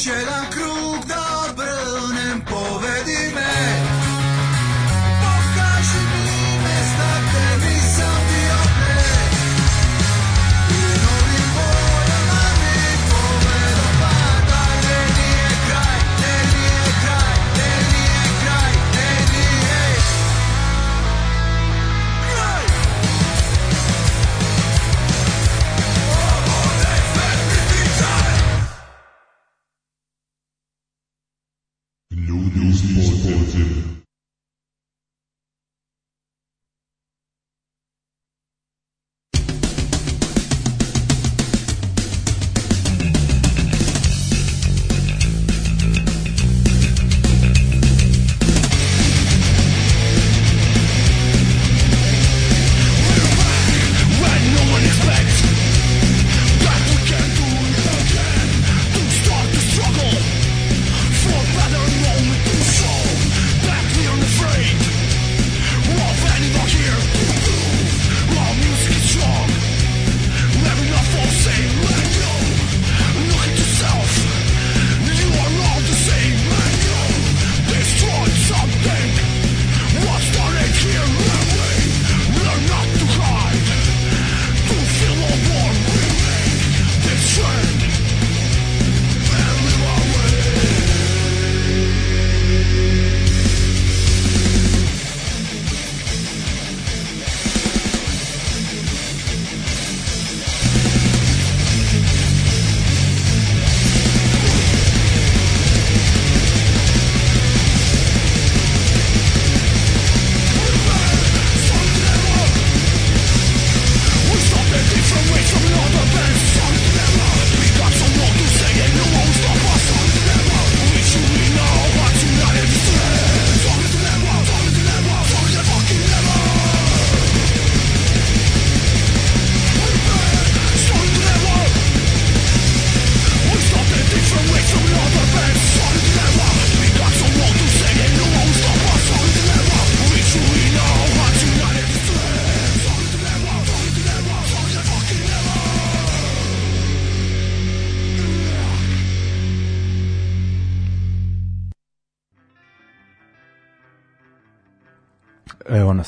Should I?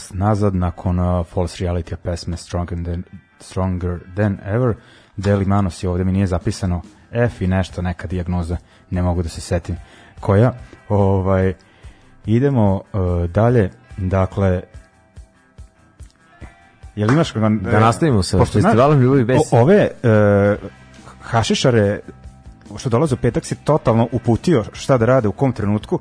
Nas nazad nakon uh, False Reality pesme Stronger Than, Stronger Than Ever. Deli Manos je ovde, mi nije zapisano F i nešto, neka dijagnoza, ne mogu da se setim koja. Ovaj, idemo uh, dalje, dakle, Jel imaš da nastavimo sa festivalom ljubavi bez o, ove uh, hašišare što dolaze u petak si totalno uputio šta da rade u kom trenutku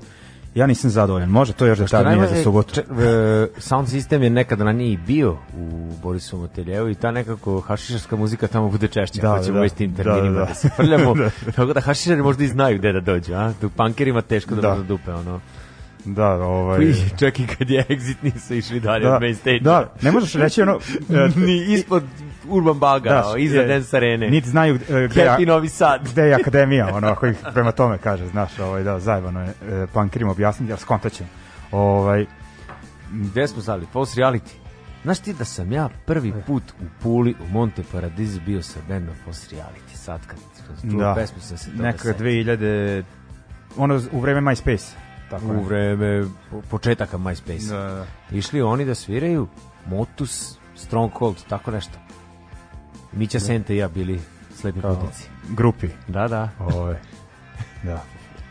ja nisam zadovoljan. Može to još da tada nije za subotu. Če, e, sound system je nekada na njih bio u Borisovom ateljevu i ta nekako hašišarska muzika tamo bude češće. Da, ćemo da, istim terminima da, da. da se frljamo. da. Tako da hašišari možda i znaju gde da dođu. A? Tu pankerima teško da, da. dupe. Ono. Da, ovaj... Koji, čak i kad je exit nisu išli dalje da, od main stage. Da, ne možeš reći ono... Ni ispod Urban Baga, da, iza Dance Arene. Niti znaju uh, gde, Happy Novi Sad. gde je akademija, ono, ako ih prema tome kaže, znaš, ovaj, da, zajebano je, e, punkerima objasniti, ja skontaćem. Ovaj, gde smo zali? False Reality. Znaš ti da sam ja prvi put u Puli, u Monte Paradise bio sa bandom False Reality, sad kad čuo da. pesmu sam se toga Neka 2000, ono u vreme MySpace. Tako u vreme početaka MySpace. Da, da. Išli oni da sviraju Motus, Stronghold, tako nešto. Mića da. Sente i ja bili slepi putnici. Grupi. Da, da. Ove, da.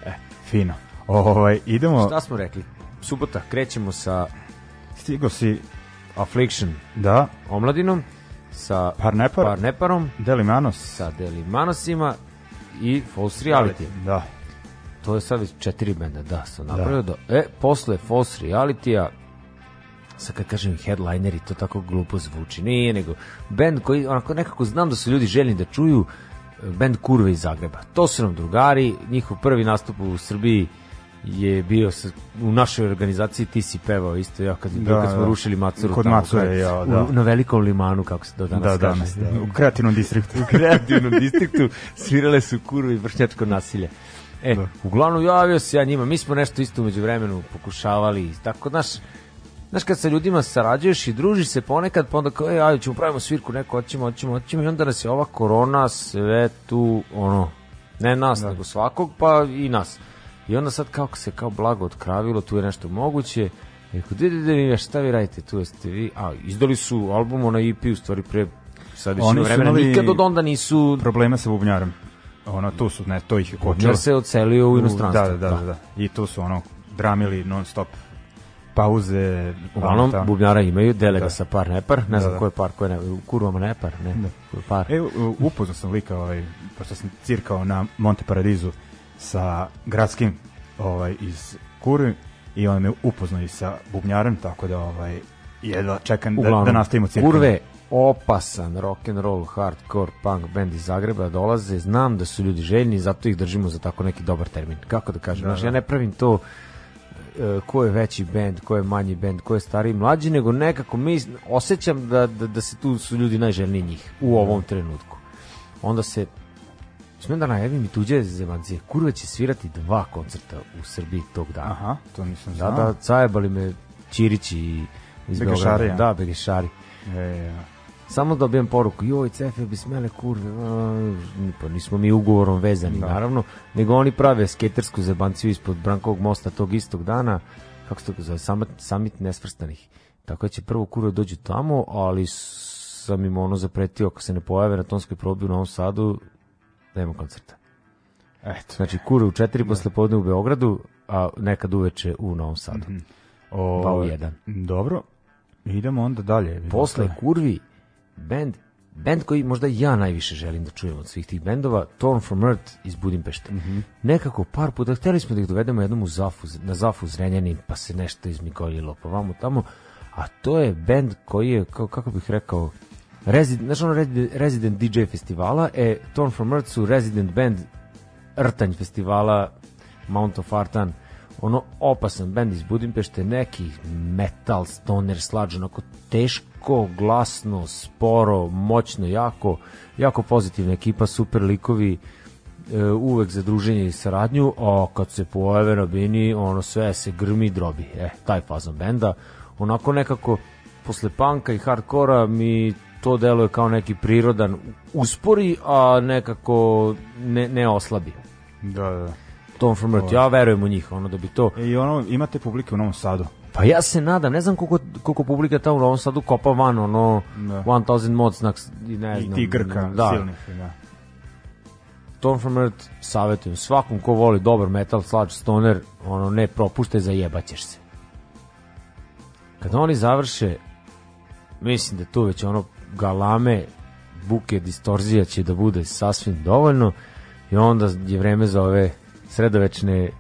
E, fino. Ovaj idemo. Šta smo rekli? Subota krećemo sa Stigo si Affliction. Da. Omladinom sa Parnepar, Parneparom, Delimanos, sa Delimanosima i False Reality. Da. To je sad već četiri benda, da, sam napravio da. da. E, posle False Reality-a sad kad kažem headlineri, to tako glupo zvuči. Nije, nego bend koji, onako nekako znam da su ljudi željni da čuju bend Kurve iz Zagreba. To su nam drugari, njihov prvi nastup u Srbiji je bio sa, u našoj organizaciji ti si pevao isto ja kad, da, kad smo da. rušili Macuru kod Macure ja, da. U, na velikom limanu kako se do danas da, kaže da, da, u kreativnom distriktu u kreativnom distriktu svirale su kurve i vršnjačko nasilje e, da. uglavnom javio se ja njima mi smo nešto isto umeđu vremenu pokušavali tako, znaš, Znaš, kad sa ljudima sarađuješ i družiš se ponekad, pa onda kao, e, ajde, ćemo pravimo svirku, neko, hoćemo, hoćemo, hoćemo, i onda nas je ova korona sve tu, ono, ne nas, da. nego svakog, pa i nas. I onda sad kako se kao blago otkravilo, tu je nešto moguće, Eko, de, de, de, šta vi radite, tu jeste vi, a, izdali su album na EP, u stvari pre sad više vremena, nikad od onda nisu... Problema sa bubnjarom. Ono, tu su, ne, to ih je kočilo. Jer se ocelio u inostranstvo. Da, da, da, da, da. I tu su, ono, dramili non stop pauze. Uglavnom, bubnjara imaju, delega da. sa par nepar, ne znam da, da. ko je par, ko je ne, u kurvama nepar, ne, da. ko je par. E, upoznao sam lika, ovaj, pošto sam cirkao na Monte Paradizu sa gradskim ovaj, iz Kurvi i on me upoznao i sa bubnjarem, tako da ovaj, jedva čekam Uglavnom, da, da nastavimo cirkao. Kurve, opasan rock and roll, hardcore, punk band iz Zagreba dolaze, znam da su ljudi željni, zato ih držimo za tako neki dobar termin. Kako da kažem, da, znači, ja ne pravim to uh, ko je veći bend, ko je manji bend, ko je stariji, mlađi, nego nekako mi osjećam da, da, da se tu su ljudi najželjniji njih u ovom trenutku. Onda se Smijem da najavim i tuđe zemancije. Kurva će svirati dva koncerta u Srbiji tog dana. Aha, to nisam znao. Da, da, zajebali me Ćirić i iz Begešari. Ja. Da, Begešari. E, ja. Samo dobijem poruku, joj, cefe bi smele kurve, a, pa nismo mi ugovorom vezani, da. naravno, nego oni prave skatersku zebanciju ispod Brankovog mosta tog istog dana, kako se to zove, summit, summit nesvrstanih. Tako da će prvo kurve dođu tamo, ali sam im ono zapretio, ako se ne pojave na tonskoj probi u Novom Sadu, nema koncerta. Eto. Znači, kure u četiri da. posle podne u Beogradu, a nekad uveče u Novom Sadu. Mm -hmm. o, Dva u jedan. Dobro, idemo onda dalje. Posle kurvi, band band koji možda ja najviše želim da čujem od svih tih bendova, Torn from Earth iz Budimpešte. Mm -hmm. Nekako par puta, hteli smo da ih dovedemo jednom u Zafu, na Zafu Zrenjanin, pa se nešto izmigoljilo, pa vamo tamo, a to je band koji je, kako, kako bih rekao, Resident, znaš ono Resident DJ festivala, e, Torn from Earth su Resident Band Rtanj festivala Mount of Artan, ono opasan band iz Budimpešte, neki metal, stoner, slađ, onako teško, glasno, sporo, moćno, jako, jako pozitivna ekipa, super likovi, e, uvek za druženje i saradnju, a kad se pojave na bini, ono sve se grmi drobi, e, taj fazon benda, onako nekako posle panka i hardkora mi to deluje kao neki prirodan uspori, a nekako ne, ne oslabi. Da, da. Tom from Earth, ja verujem u njih, ono da bi to... I ono, imate publike u Novom Sadu. Pa ja se nadam, ne znam koliko, koliko publika tamo u Novom Sadu kopa van, ono, Da. 1000 mods, i ne I znam. ti Grka da, silnih. Da. Torn from Earth savjetujem svakom ko voli dobar metal, sludge, stoner, ono, ne propuštaj, zajebaćeš se. Kada oni završe, mislim da tu već ono galame, buke, distorzija će da bude sasvim dovoljno i onda je vreme za ove sredovečne,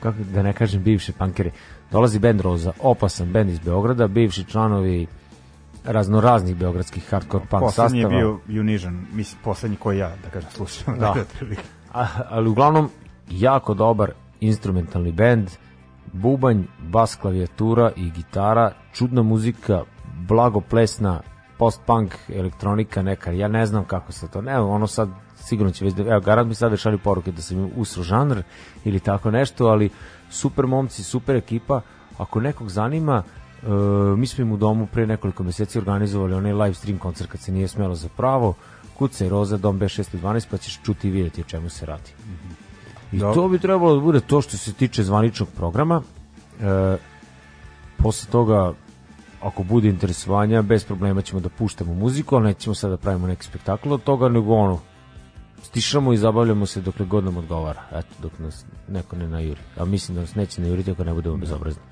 kako da ne kažem bivše pankere, dolazi band Roza, opasan band iz Beograda, bivši članovi raznoraznih beogradskih hardcore punk Poslednji je sastava. bio Unision, mislim, poslednji koji ja, da kažem, slušam. Da. A, ali uglavnom jako dobar instrumentalni bend, bubanj, bas klavijatura i gitara, čudna muzika, blago plesna, post-punk, elektronika neka, ja ne znam kako se to, ne, ono sad sigurno će već, da, evo, garant mi sad već šalju poruke da sam im usro žanr ili tako nešto, ali super momci, super ekipa, ako nekog zanima, e, mi smo im u domu pre nekoliko meseci organizovali onaj live stream koncert kad se nije smelo za pravo, kucaj Roza, dom B612, pa ćeš čuti i vidjeti o čemu se radi. I Dobro. to bi trebalo da bude to što se tiče zvaničnog programa. E, posle toga, ako bude interesovanja, bez problema ćemo da puštamo muziku, ali nećemo sad da pravimo neki spektakl od toga, nego ono, stišamo i zabavljamo se dokle god nam odgovara. Eto, dok nas neko ne najuri. A mislim da nas neće najuriti ako ne budemo bezobrazni.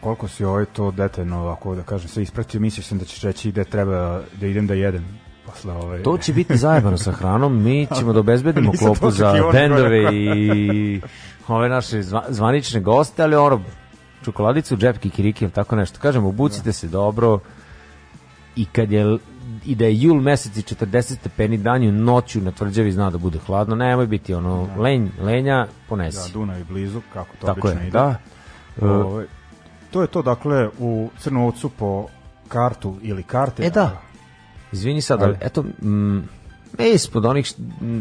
Koliko si ovaj to detaljno, ovako da kažem, sve ispratio, misliš sam da ćeš reći da treba da idem da jedem posle ovaj... To će biti zajebano sa hranom, mi ćemo da obezbedimo Nisam klopu za bendove i ove naše zva, zvanične goste, ali ono, čokoladicu, džep, kikiriki, tako nešto. Kažemo, obucite se dobro i kad je i da je jul mesec i 40 stepeni danju noću na tvrđavi zna da bude hladno, nemoj biti ono lenj, lenja, Da, ponesi. Dunav i blizu, kako to Tako obično je, ide. da. E, Ovaj, to je to, dakle, u Crnovcu po kartu ili karte. E da. Izvini sad, ali eto, mm, mi ispod onih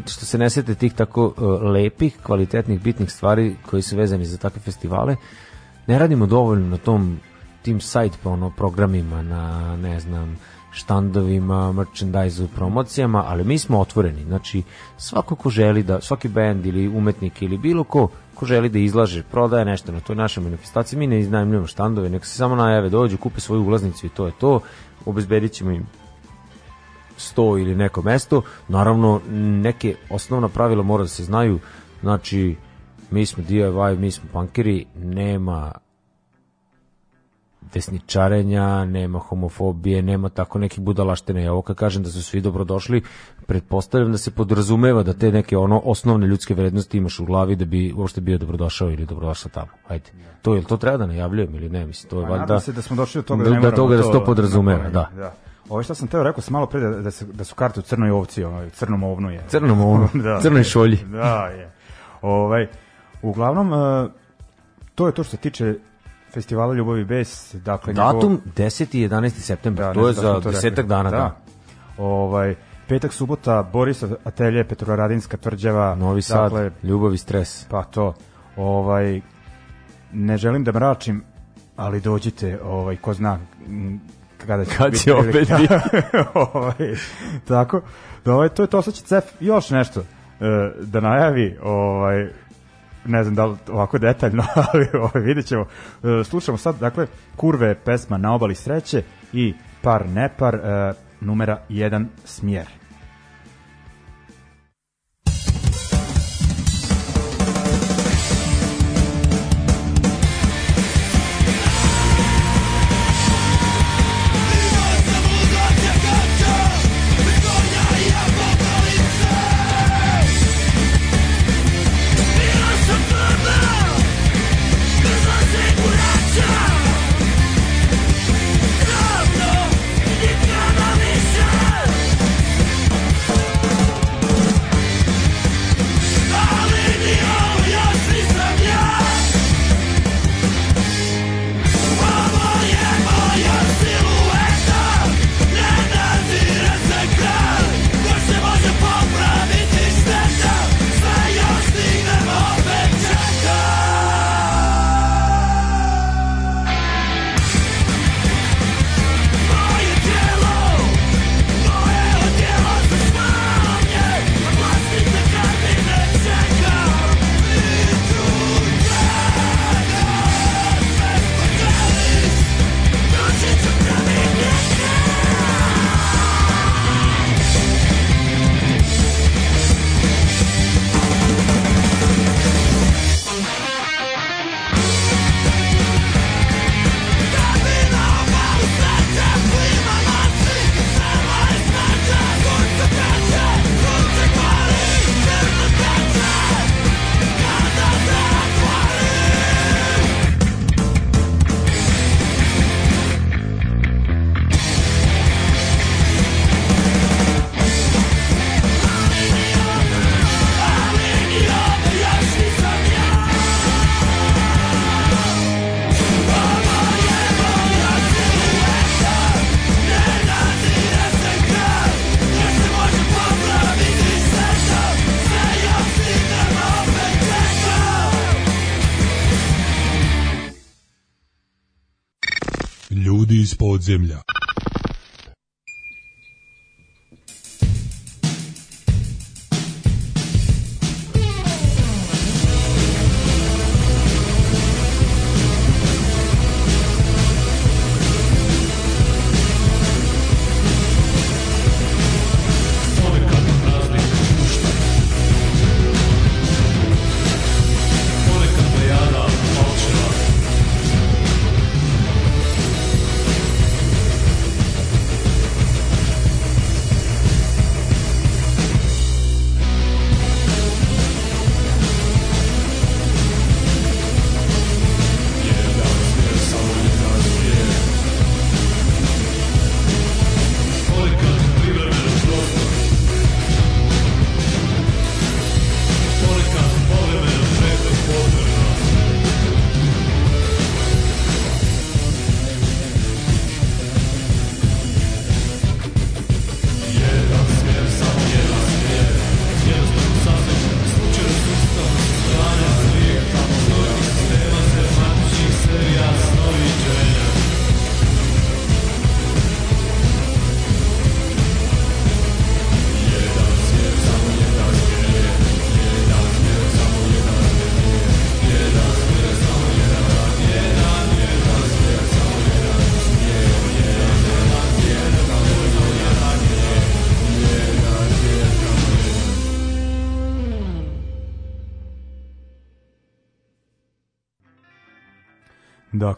što se ne sete tih tako uh, lepih, kvalitetnih, bitnih stvari koji su vezani za takve festivale, ne radimo dovoljno na tom tim site pa ono, programima, na ne znam, štandovima, merchandise promocijama, ali mi smo otvoreni. Znači, svako ko želi da, svaki band ili umetnik ili bilo ko ko želi da izlaže, prodaje nešto na toj našoj manifestaciji, mi ne iznajmljujemo štandove, nek se samo najave, dođu, kupe svoju ulaznicu i to je to, obezbedit ćemo im sto ili neko mesto. Naravno, neke osnovna pravila mora da se znaju. Znači, mi smo DIY, mi smo punkeri, nema desničarenja, nema homofobije, nema tako nekih budalaštine. Ja ovo kad kažem da su svi dobrodošli, pretpostavljam da se podrazumeva da te neke ono osnovne ljudske vrednosti imaš u glavi da bi uopšte bio dobrodošao ili dobrodošao tamo. Ajde. To je to treba da najavljujem ili ne, mislim to je Pa valjda se da smo došli do toga da- da, ne da toga da se to podrazumeva, da. da. Ovo što sam teo rekao sam malo pre da, da, se, da su karte u crnoj ovci, ovaj, crnom ovnu je. Crnom ovnu, crnoj šolji. Da, je. Ovaj, uglavnom, uh, to je to što se tiče festivala Ljubavi bes. Dakle, Datum 10. i 11. septembar, Da, to je da za smo to desetak rekli. dana. Da. Ovaj, petak, subota, Boris Atelje, Petrovaradinska tvrđava. Novi Sad, Dakle, ljubav i stres. pa to. Ovaj, ne želim da mračim, ali dođite, ovaj, ko zna kada će Kad biti će opet biti. ovaj, tako. Da, ovaj, to je to, sad će Cef još nešto e, da najavi, ovaj, ne znam da li ovako detaljno, ali ovaj, vidjet ćemo. E, slušamo sad, dakle, Kurve pesma Na obali sreće i Par nepar, e, numera 1 smjer. Iz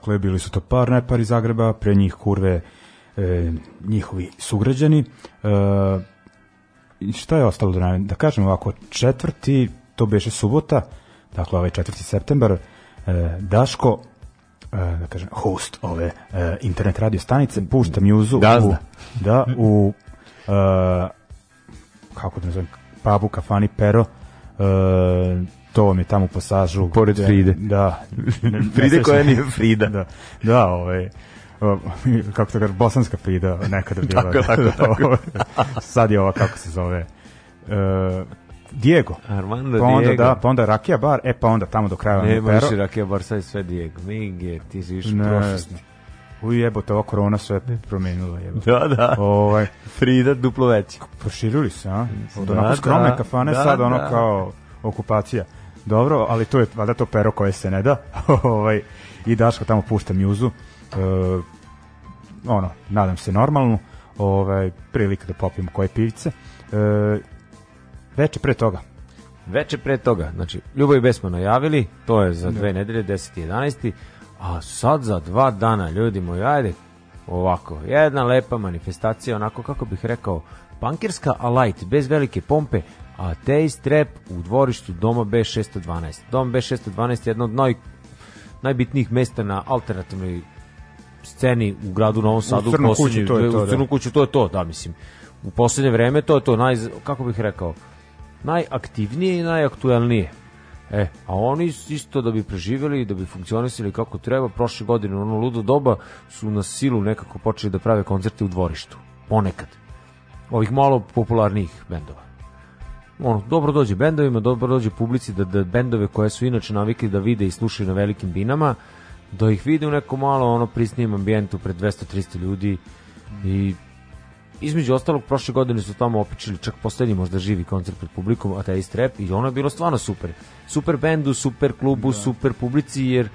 Dakle, bili su to par nepar iz Zagreba, pre njih kurve e, njihovi sugrađani. E, šta je ostalo da, nam- da kažem ovako, četvrti, to beše subota, dakle ovaj četvrti septembar, e, Daško, e, da kažem, host ove e, internet radio stanice, pušta mjuzu Gazda. u, da, u e, kako da nazovem, pubu, kafani, pero, e, to vam je tamo u pasažu. Pored gde- Fride. Da. Fride koja nije Frida. Da, da ovaj, kako to kaže, bosanska Frida nekada bila. Tako, tako, tako. Sad je ova, kako se zove, e, Diego. Armando Pa onda, Diego. da, pa onda Rakija bar, e pa onda tamo do kraja pero. više rakija, bar sad je sve Diego. Mige, ti si više Ne, profesni. Uj, jebote, ova korona sve promenila. Jebote. Da, da. Ovaj, Frida duplo veći. proširili se, a? Od Da, onako skromne da, kafane, da, sad ono da. kao okupacija. Dobro, ali to je valjda to pero koje se ne da. ovaj, I Daško tamo pušta mjuzu. E, ono, nadam se normalnu. Ovaj, prilika da popijemo koje pivice. E, veče pre toga. Veče pre toga, znači, Ljubav i Bes smo najavili, to je za dve nedelje, 10. i 11. A sad za dva dana, ljudi moji, ajde, ovako, jedna lepa manifestacija, onako kako bih rekao, pankirska, a light, bez velike pompe, a taste rap u dvorištu Doma B612. Dom B612 je jedno od naj, najbitnijih mesta na alternativnoj sceni u gradu Novom Sadu. Crnu poslednje- kuću, to je to, U da. Crnu kuću, to je to, da, mislim. U poslednje vreme to je to, naj, kako bih rekao, najaktivnije i najaktuelnije. E, a oni isto da bi preživjeli, da bi funkcionisali kako treba, prošle godine u ono ludo doba su na silu nekako počeli da prave koncerte u dvorištu. Ponekad. Ovih malo popularnijih bendova. Ono, dobro dođe bendovima, dobro dođe publici da, da bendove koje su inače navikli da vide i slušaju na velikim binama, da ih vide u nekom malo ono prisnijem ambijentu pred 200-300 ljudi i između ostalog prošle godine su tamo opičili čak poslednji možda živi koncert pred publikom Ateist Rap i ono je bilo stvarno super. Super bendu, super klubu, super publici jer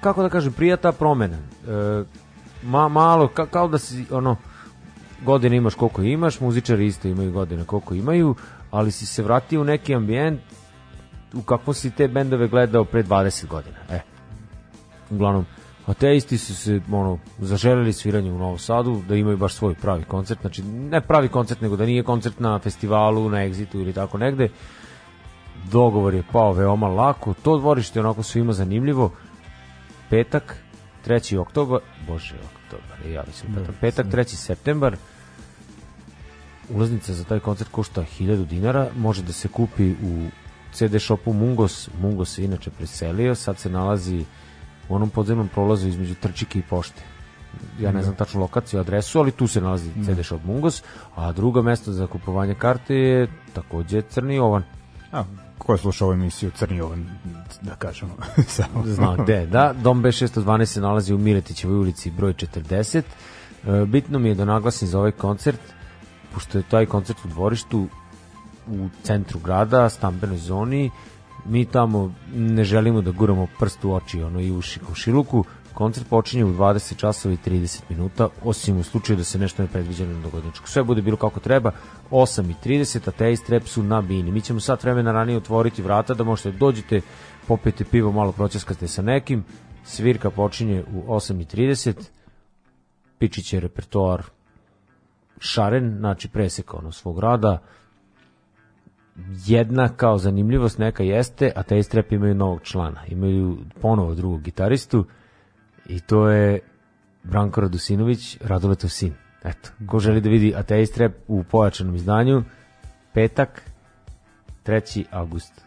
kako da kažem, prija ta promena. E, ma, malo, ka, kao da si ono godine imaš koliko imaš, muzičari isto imaju godine koliko imaju, ali si se vratio u neki ambijent u kakvo si te bendove gledao pre 20 godina. E, uglavnom, ateisti su se ono, zaželeli sviranje u Novom Sadu, da imaju baš svoj pravi koncert, znači ne pravi koncert, nego da nije koncert na festivalu, na Exitu ili tako negde. Dogovor je pao veoma lako, to dvorište onako svima zanimljivo. Petak, 3. oktobar, bože, oktobar, ja mislim, petak, petak 3. septembar, ulaznica za taj koncert košta 1000 dinara, može da se kupi u CD shopu Mungos, Mungos se inače preselio, sad se nalazi u onom podzemnom prolazu između Trčike i Pošte. Ja ne znam tačnu lokaciju, adresu, ali tu se nalazi CD shop Mungos, a drugo mesto za kupovanje karte je takođe Crni Ovan. A, ko je slušao ovu emisiju Crni Jovan, da kažemo. Samo. Zna gde. Da, dom B612 se nalazi u Miletićevoj ulici broj 40. E, bitno mi je da naglasim za ovaj koncert, pošto je taj koncert u dvorištu u centru grada, stambenoj zoni, mi tamo ne želimo da guramo prst u oči ono, i uši komšiluku, koncert počinje u 20 časova i 30 minuta, osim u slučaju da se nešto ne predviđa na dogodničku. Sve bude bilo kako treba, 8 i 30, a te strep su na bini. Mi ćemo sat vremena ranije otvoriti vrata da možete da dođete, popijete pivo, malo proceskate sa nekim, svirka počinje u 8 i 30, Pičić je repertoar šaren, znači preseka ono svog rada, jedna kao zanimljivost neka jeste, a te strep imaju novog člana, imaju ponovo drugog gitaristu, i to je Branko Radusinović, Radoletov sin. Eto, ko želi da vidi Ateist Rap u pojačanom izdanju, petak, 3. avgust.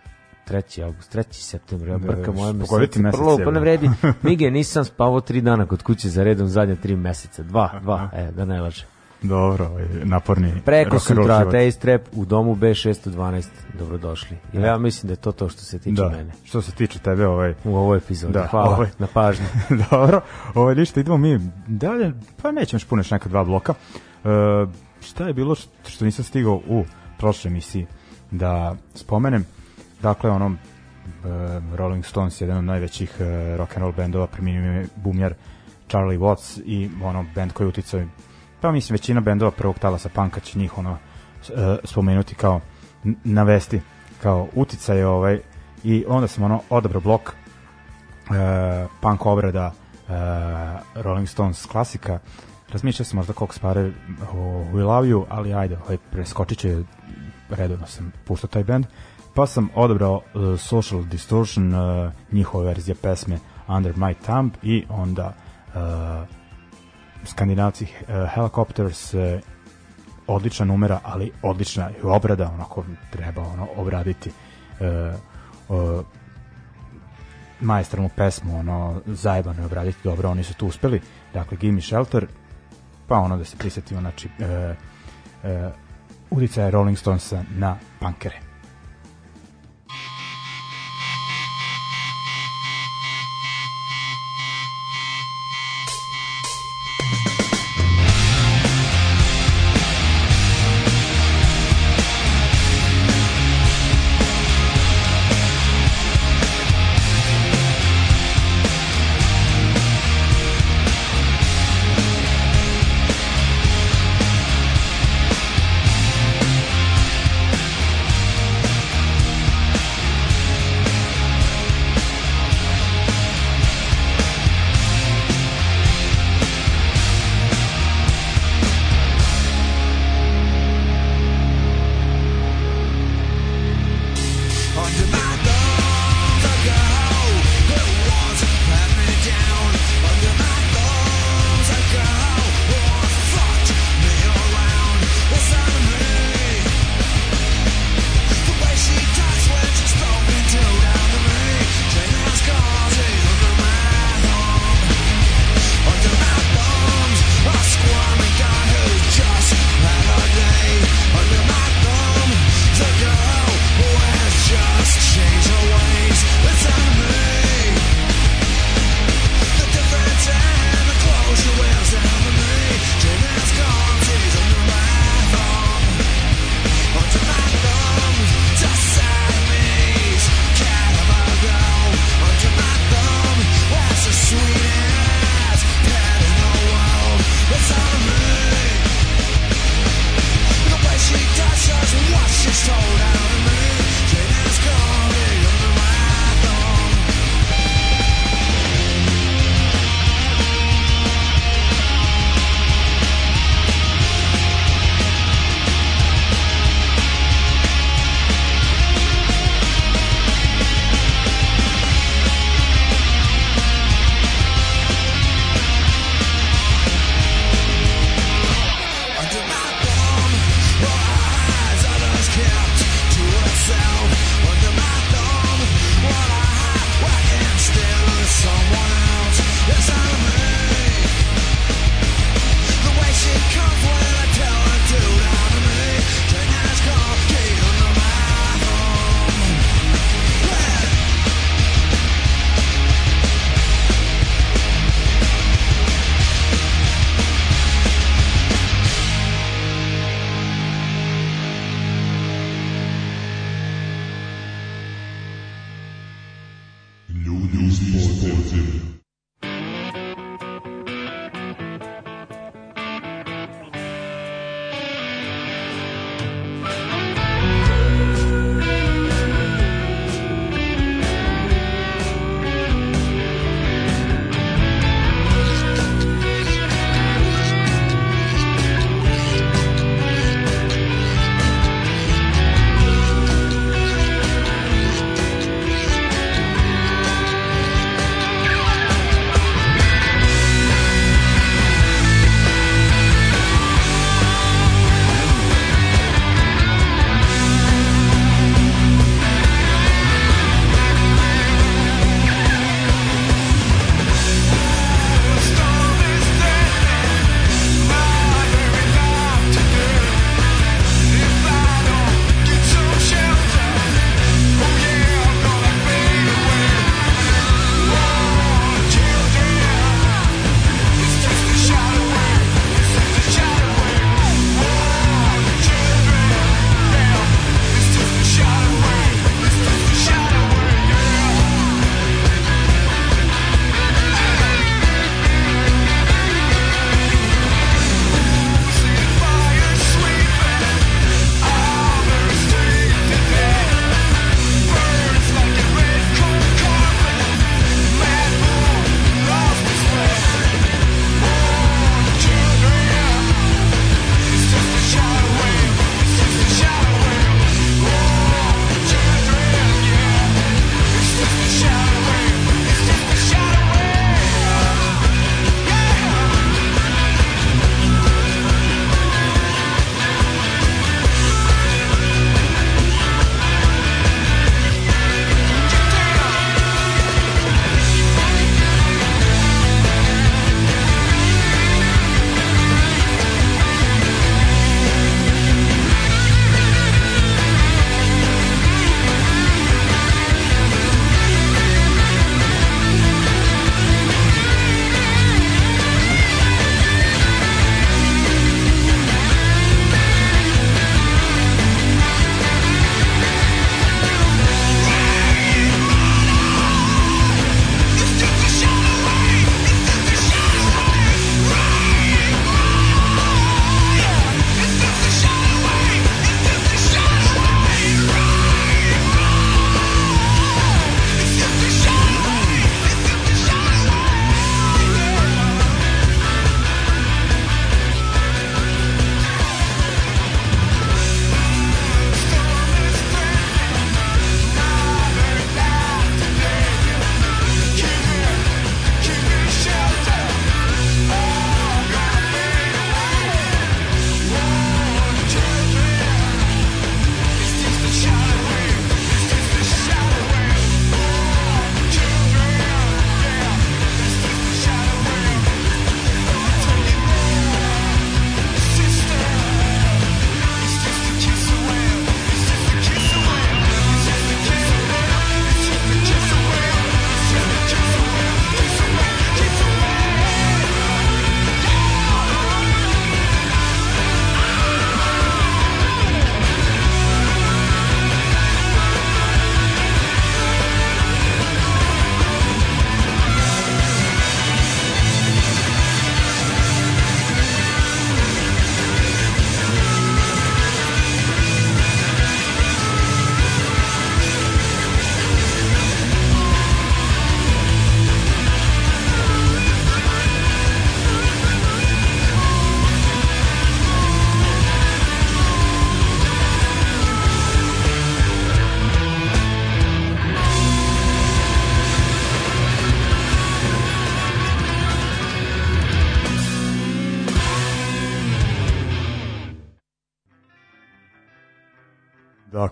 3. avgust, 3. september, ja brka moja pogoditi mesec. mesec, Prvo, pa ne vredi. Mige, nisam spavao tri dana kod kuće za redom zadnja tri meseca. Dva, dva, e, da ne lažem. Dobro, ovaj, naporni Preko sutra. Ateist Rap u domu B612. Dobrodošli. Jer ja mislim da je to to što se tiče Da, mene. što se tiče tebe, ovaj, U ovoj epizodi. Da, Hvala ovaj. na pažnji. Dobro, ovo ništa, idemo mi dalje, pa nećemo još neka dva bloka. E, šta je bilo što, nisam stigao u prošloj emisiji da spomenem? Dakle, ono, e, Rolling Stones, jedan od najvećih e, rock and roll bendova, preminuo je bumjar Charlie Watts i ono, bend koji je uticao pa mislim većina bendova prvog talasa panka će njih ono e, spomenuti kao navesti kao uticaj ovaj i onda sam ono odabrao blok e, punk obrada e, Rolling Stones klasika. Razmišljao sam možda Cox Spare o We Love You ali ajde ovaj, preskočit će redovno sam pustao taj band pa sam odabrao e, Social Distortion e, njihova verzija pesme Under My Thumb i onda e, skandinavci uh, Helicopters uh, odlična numera, ali odlična i obrada, onako treba ono obraditi uh, uh, maestralnu pesmu, ono zajebano je obraditi dobro, oni su tu uspeli. Dakle, Give Me Shelter, pa ono da se prisetimo, znači uh, uh, uticaja Rolling Stonesa na punkere.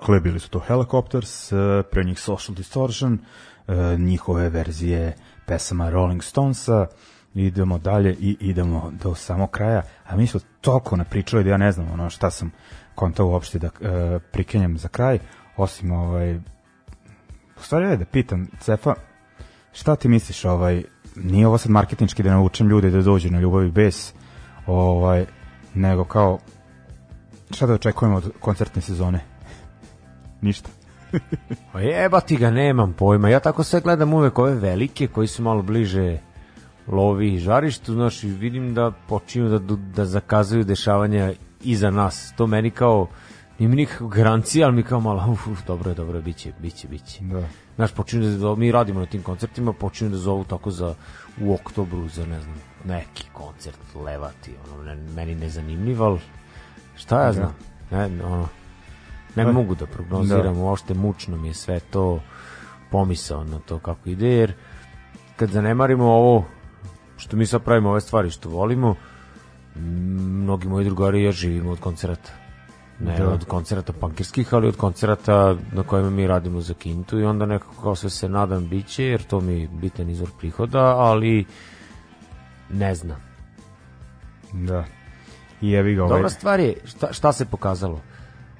Dakle, bili su to Helicopters, e, pre njih Social Distortion, e, njihove verzije pesama Rolling Stonesa, idemo dalje i idemo do samog kraja, a mi smo toliko napričali da ja ne znam ono šta sam kontao uopšte da e, za kraj, osim ovaj, u stvari da pitam Cefa, šta ti misliš ovaj, nije ovo sad marketinčki da naučim ljude da dođu na ljubav i bes, ovaj, nego kao šta da očekujemo od koncertne sezone? Ništa. Pa jebati ga, nemam pojma. Ja tako sve gledam uvek ove velike koji su malo bliže lovi i žarištu, znaš, i vidim da počinju da, da zakazuju dešavanja iza nas. To meni kao, nije mi nikakva garancija, ali mi kao malo, uf, uf, dobro je, dobro je, biće, biće, biće. Da. Znaš, počinju da, mi radimo na tim koncertima, počinju da zovu tako za, u oktobru, za, ne znam, neki koncert, levati, ono, ne, meni nezanimljiv, ali šta ja znam, ne, ono, ne Pa, mogu da prognoziram, uopšte mučno mi je sve to pomisao na to kako ide, jer kad zanemarimo ovo što mi sad pravimo ove stvari što volimo, mnogi moji drugari ja živimo od koncerata. Ne Da. od koncerata pankirskih, ali od koncerata na kojima mi radimo za kintu i onda nekako kao sve se nadam biće, jer to mi je bitan izvor prihoda, ali ne znam. Da. I jebi ga ovaj... Dobra stvar je, šta, šta se pokazalo?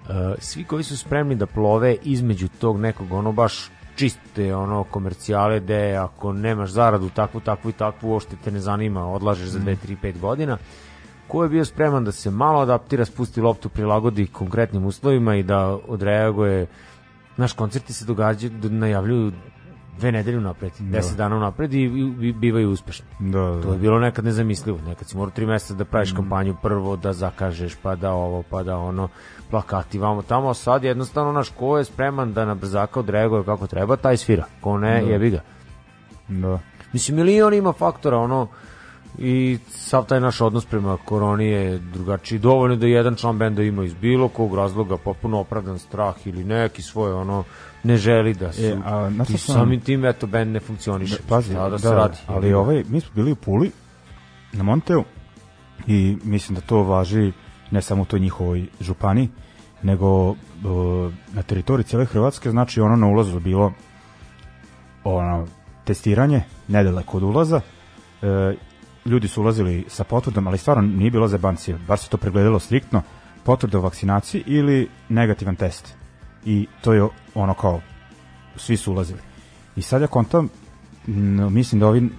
E, svi koji su spremni da plove između tog nekog ono baš čiste ono komercijale gde ako nemaš zaradu takvu, takvu i takvu uopšte te ne zanima, odlažeš za 2, 3, 5 godina. Ko je bio spreman da se malo adaptira, spusti loptu, prilagodi konkretnim uslovima i da odreaguje? Naš koncerti se događaju, najavljuju dve nedelje napred, 10 dana napred i, i, bivaju uspešni. Da, da, To je bilo nekad nezamislivo. Nekad si morao tri meseca da praviš kampanju prvo, da zakažeš, pa da ovo, pa da ono, plakati vamo tamo, a sad jednostavno naš ko je spreman da na brzaka odreaguje kako treba, taj svira. Ko ne, jebi ga. da. Mislim, milion ima faktora, ono, i sav taj naš odnos prema koroni je drugačiji. Dovoljno da jedan član benda ima iz bilo kog razloga popuno opravdan strah ili neki svoj, ono, ne želi da su... E, a na I sam- samim tim, eto, bend ne funkcioniše. Pazi, Šta da, da, se radi. ali ovaj, mi smo bili u Puli na Monteu i mislim da to važi ne samo u toj njihovoj župani, nego uh, na teritoriji cijele Hrvatske, znači ono na ulazu bilo ono, testiranje, nedaleko od ulaza, e, ljudi su ulazili sa potvrdom, ali stvarno nije bilo zebancije, bar se to pregledalo striktno, potvrda o vakcinaciji ili negativan test. I to je ono kao, svi su ulazili. I sad ja kontam, mislim da ovi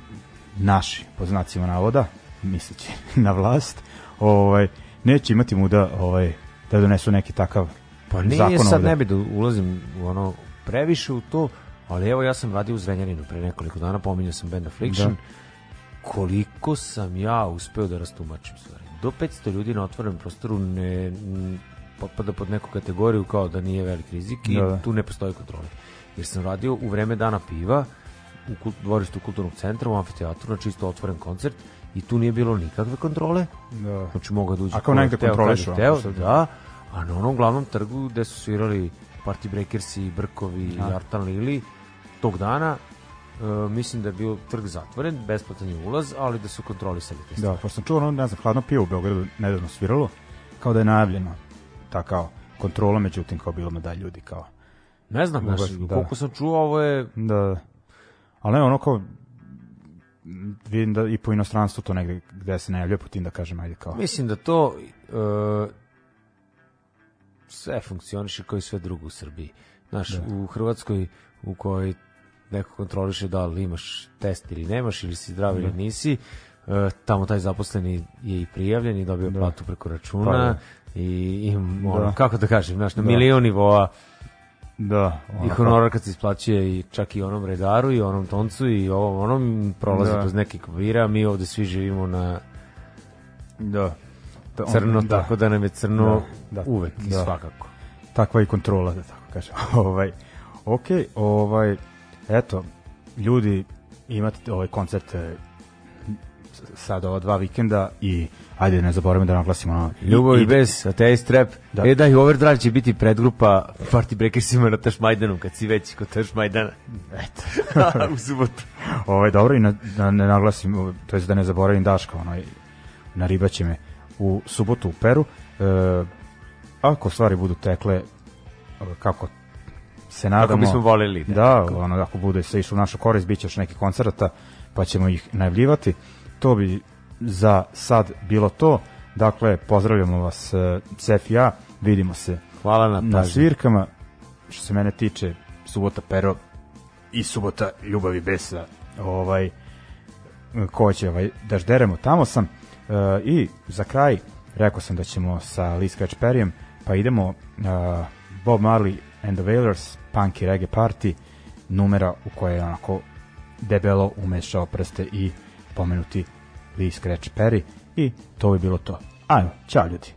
naši, po znacima navoda, misleći na vlast, ovaj, neće imati muda ovaj, da donesu neki takav Pa nije zakon sad ovde. ne bi da ulazim u ono previše u to, ali evo ja sam radio u Zrenjaninu pre nekoliko dana, pominjao sam Band Affliction, Da. koliko sam ja uspeo da rastumačim stvari. Do 500 ljudi na otvorenom prostoru ne potpada pod neku kategoriju kao da nije velik rizik i Da, da. tu ne postoji kontrole. Jer sam radio u vreme dana piva u dvorištu kulturnog centra, u amfiteatru, na čisto otvoren koncert i tu nije bilo nikakve kontrole, Da. Znači mogu da uđe A kao negde kontrolišu, hteo, sad- da, a na onom glavnom trgu gde su svirali Party Breakersi, Brkovi i A. Artan Lili tog dana e, mislim da je bio trg zatvoren, besplatan je ulaz, ali da su kontrolisali te Da, stvari. pošto sam čuo ono, ne znam, hladno pivo u Beogradu nedavno sviralo, kao da je najavljeno ta kao kontrola, međutim kao bilo da ljudi kao Ne znam, baš, da. koliko sam čuo, ovo je da, ali ne ono kao vidim da i po inostranstvu to negde gde se najavljuje po tim da kažem ajde kao Mislim da to e, sve funkcioniše kao i sve drugo u Srbiji. Znaš, u Hrvatskoj u kojoj neko kontroliše da li imaš test ili nemaš, ili si zdrav ili nisi, e, tamo taj zaposleni je i prijavljen i dobio platu preko računa Pa da. I, i ono, Da. kako da kažem, znaš, na Da. milion nivoa da, i ono honorar kad se isplaćuje i čak i onom redaru i onom toncu i ovom onom prolazi Da. kroz neki kvira, mi ovde svi živimo na da, da on- crno, da, tako da nam je crno Da, da. uvek i Da. svakako. takva i kontrola, da tako kažem. ovaj, ok, ovaj, eto, ljudi, imate ovaj koncert sad ova dva vikenda i ajde ne zaboravimo da naglasimo ono, Ljubav i bez, Ateist Rap. Da. Da. E da, i Overdrive će biti predgrupa Party Breakersima na Tašmajdanu, kad si već kod Tašmajdana. Eto, u subotu. Ovaj dobro i na, da ne naglasim, to jest da ne zaboravim Daška, onaj na ribaće me u subotu u Peru. E, ako stvari budu tekle kako se nadamo. Kako bismo voleli. Da, da ono, ako bude se išlo u našu korist, bit će još neki koncerta, pa ćemo ih najavljivati. To bi za sad bilo to. Dakle, pozdravljamo vas Cef i ja, vidimo se Hvala na, na svirkama. Što se mene tiče, subota pero i subota ljubavi besa. Ovaj, ko će ovaj, da žderemo, tamo sam. Uh, I za kraj, rekao sam da ćemo sa Lee Scratch Perryem, pa idemo uh, Bob Marley and the Wailers, punk i reggae party, numera u kojoj je onako debelo umešao prste i pomenuti Lee Scratch Perry i to bi bilo to. Ajmo, čao ljudi.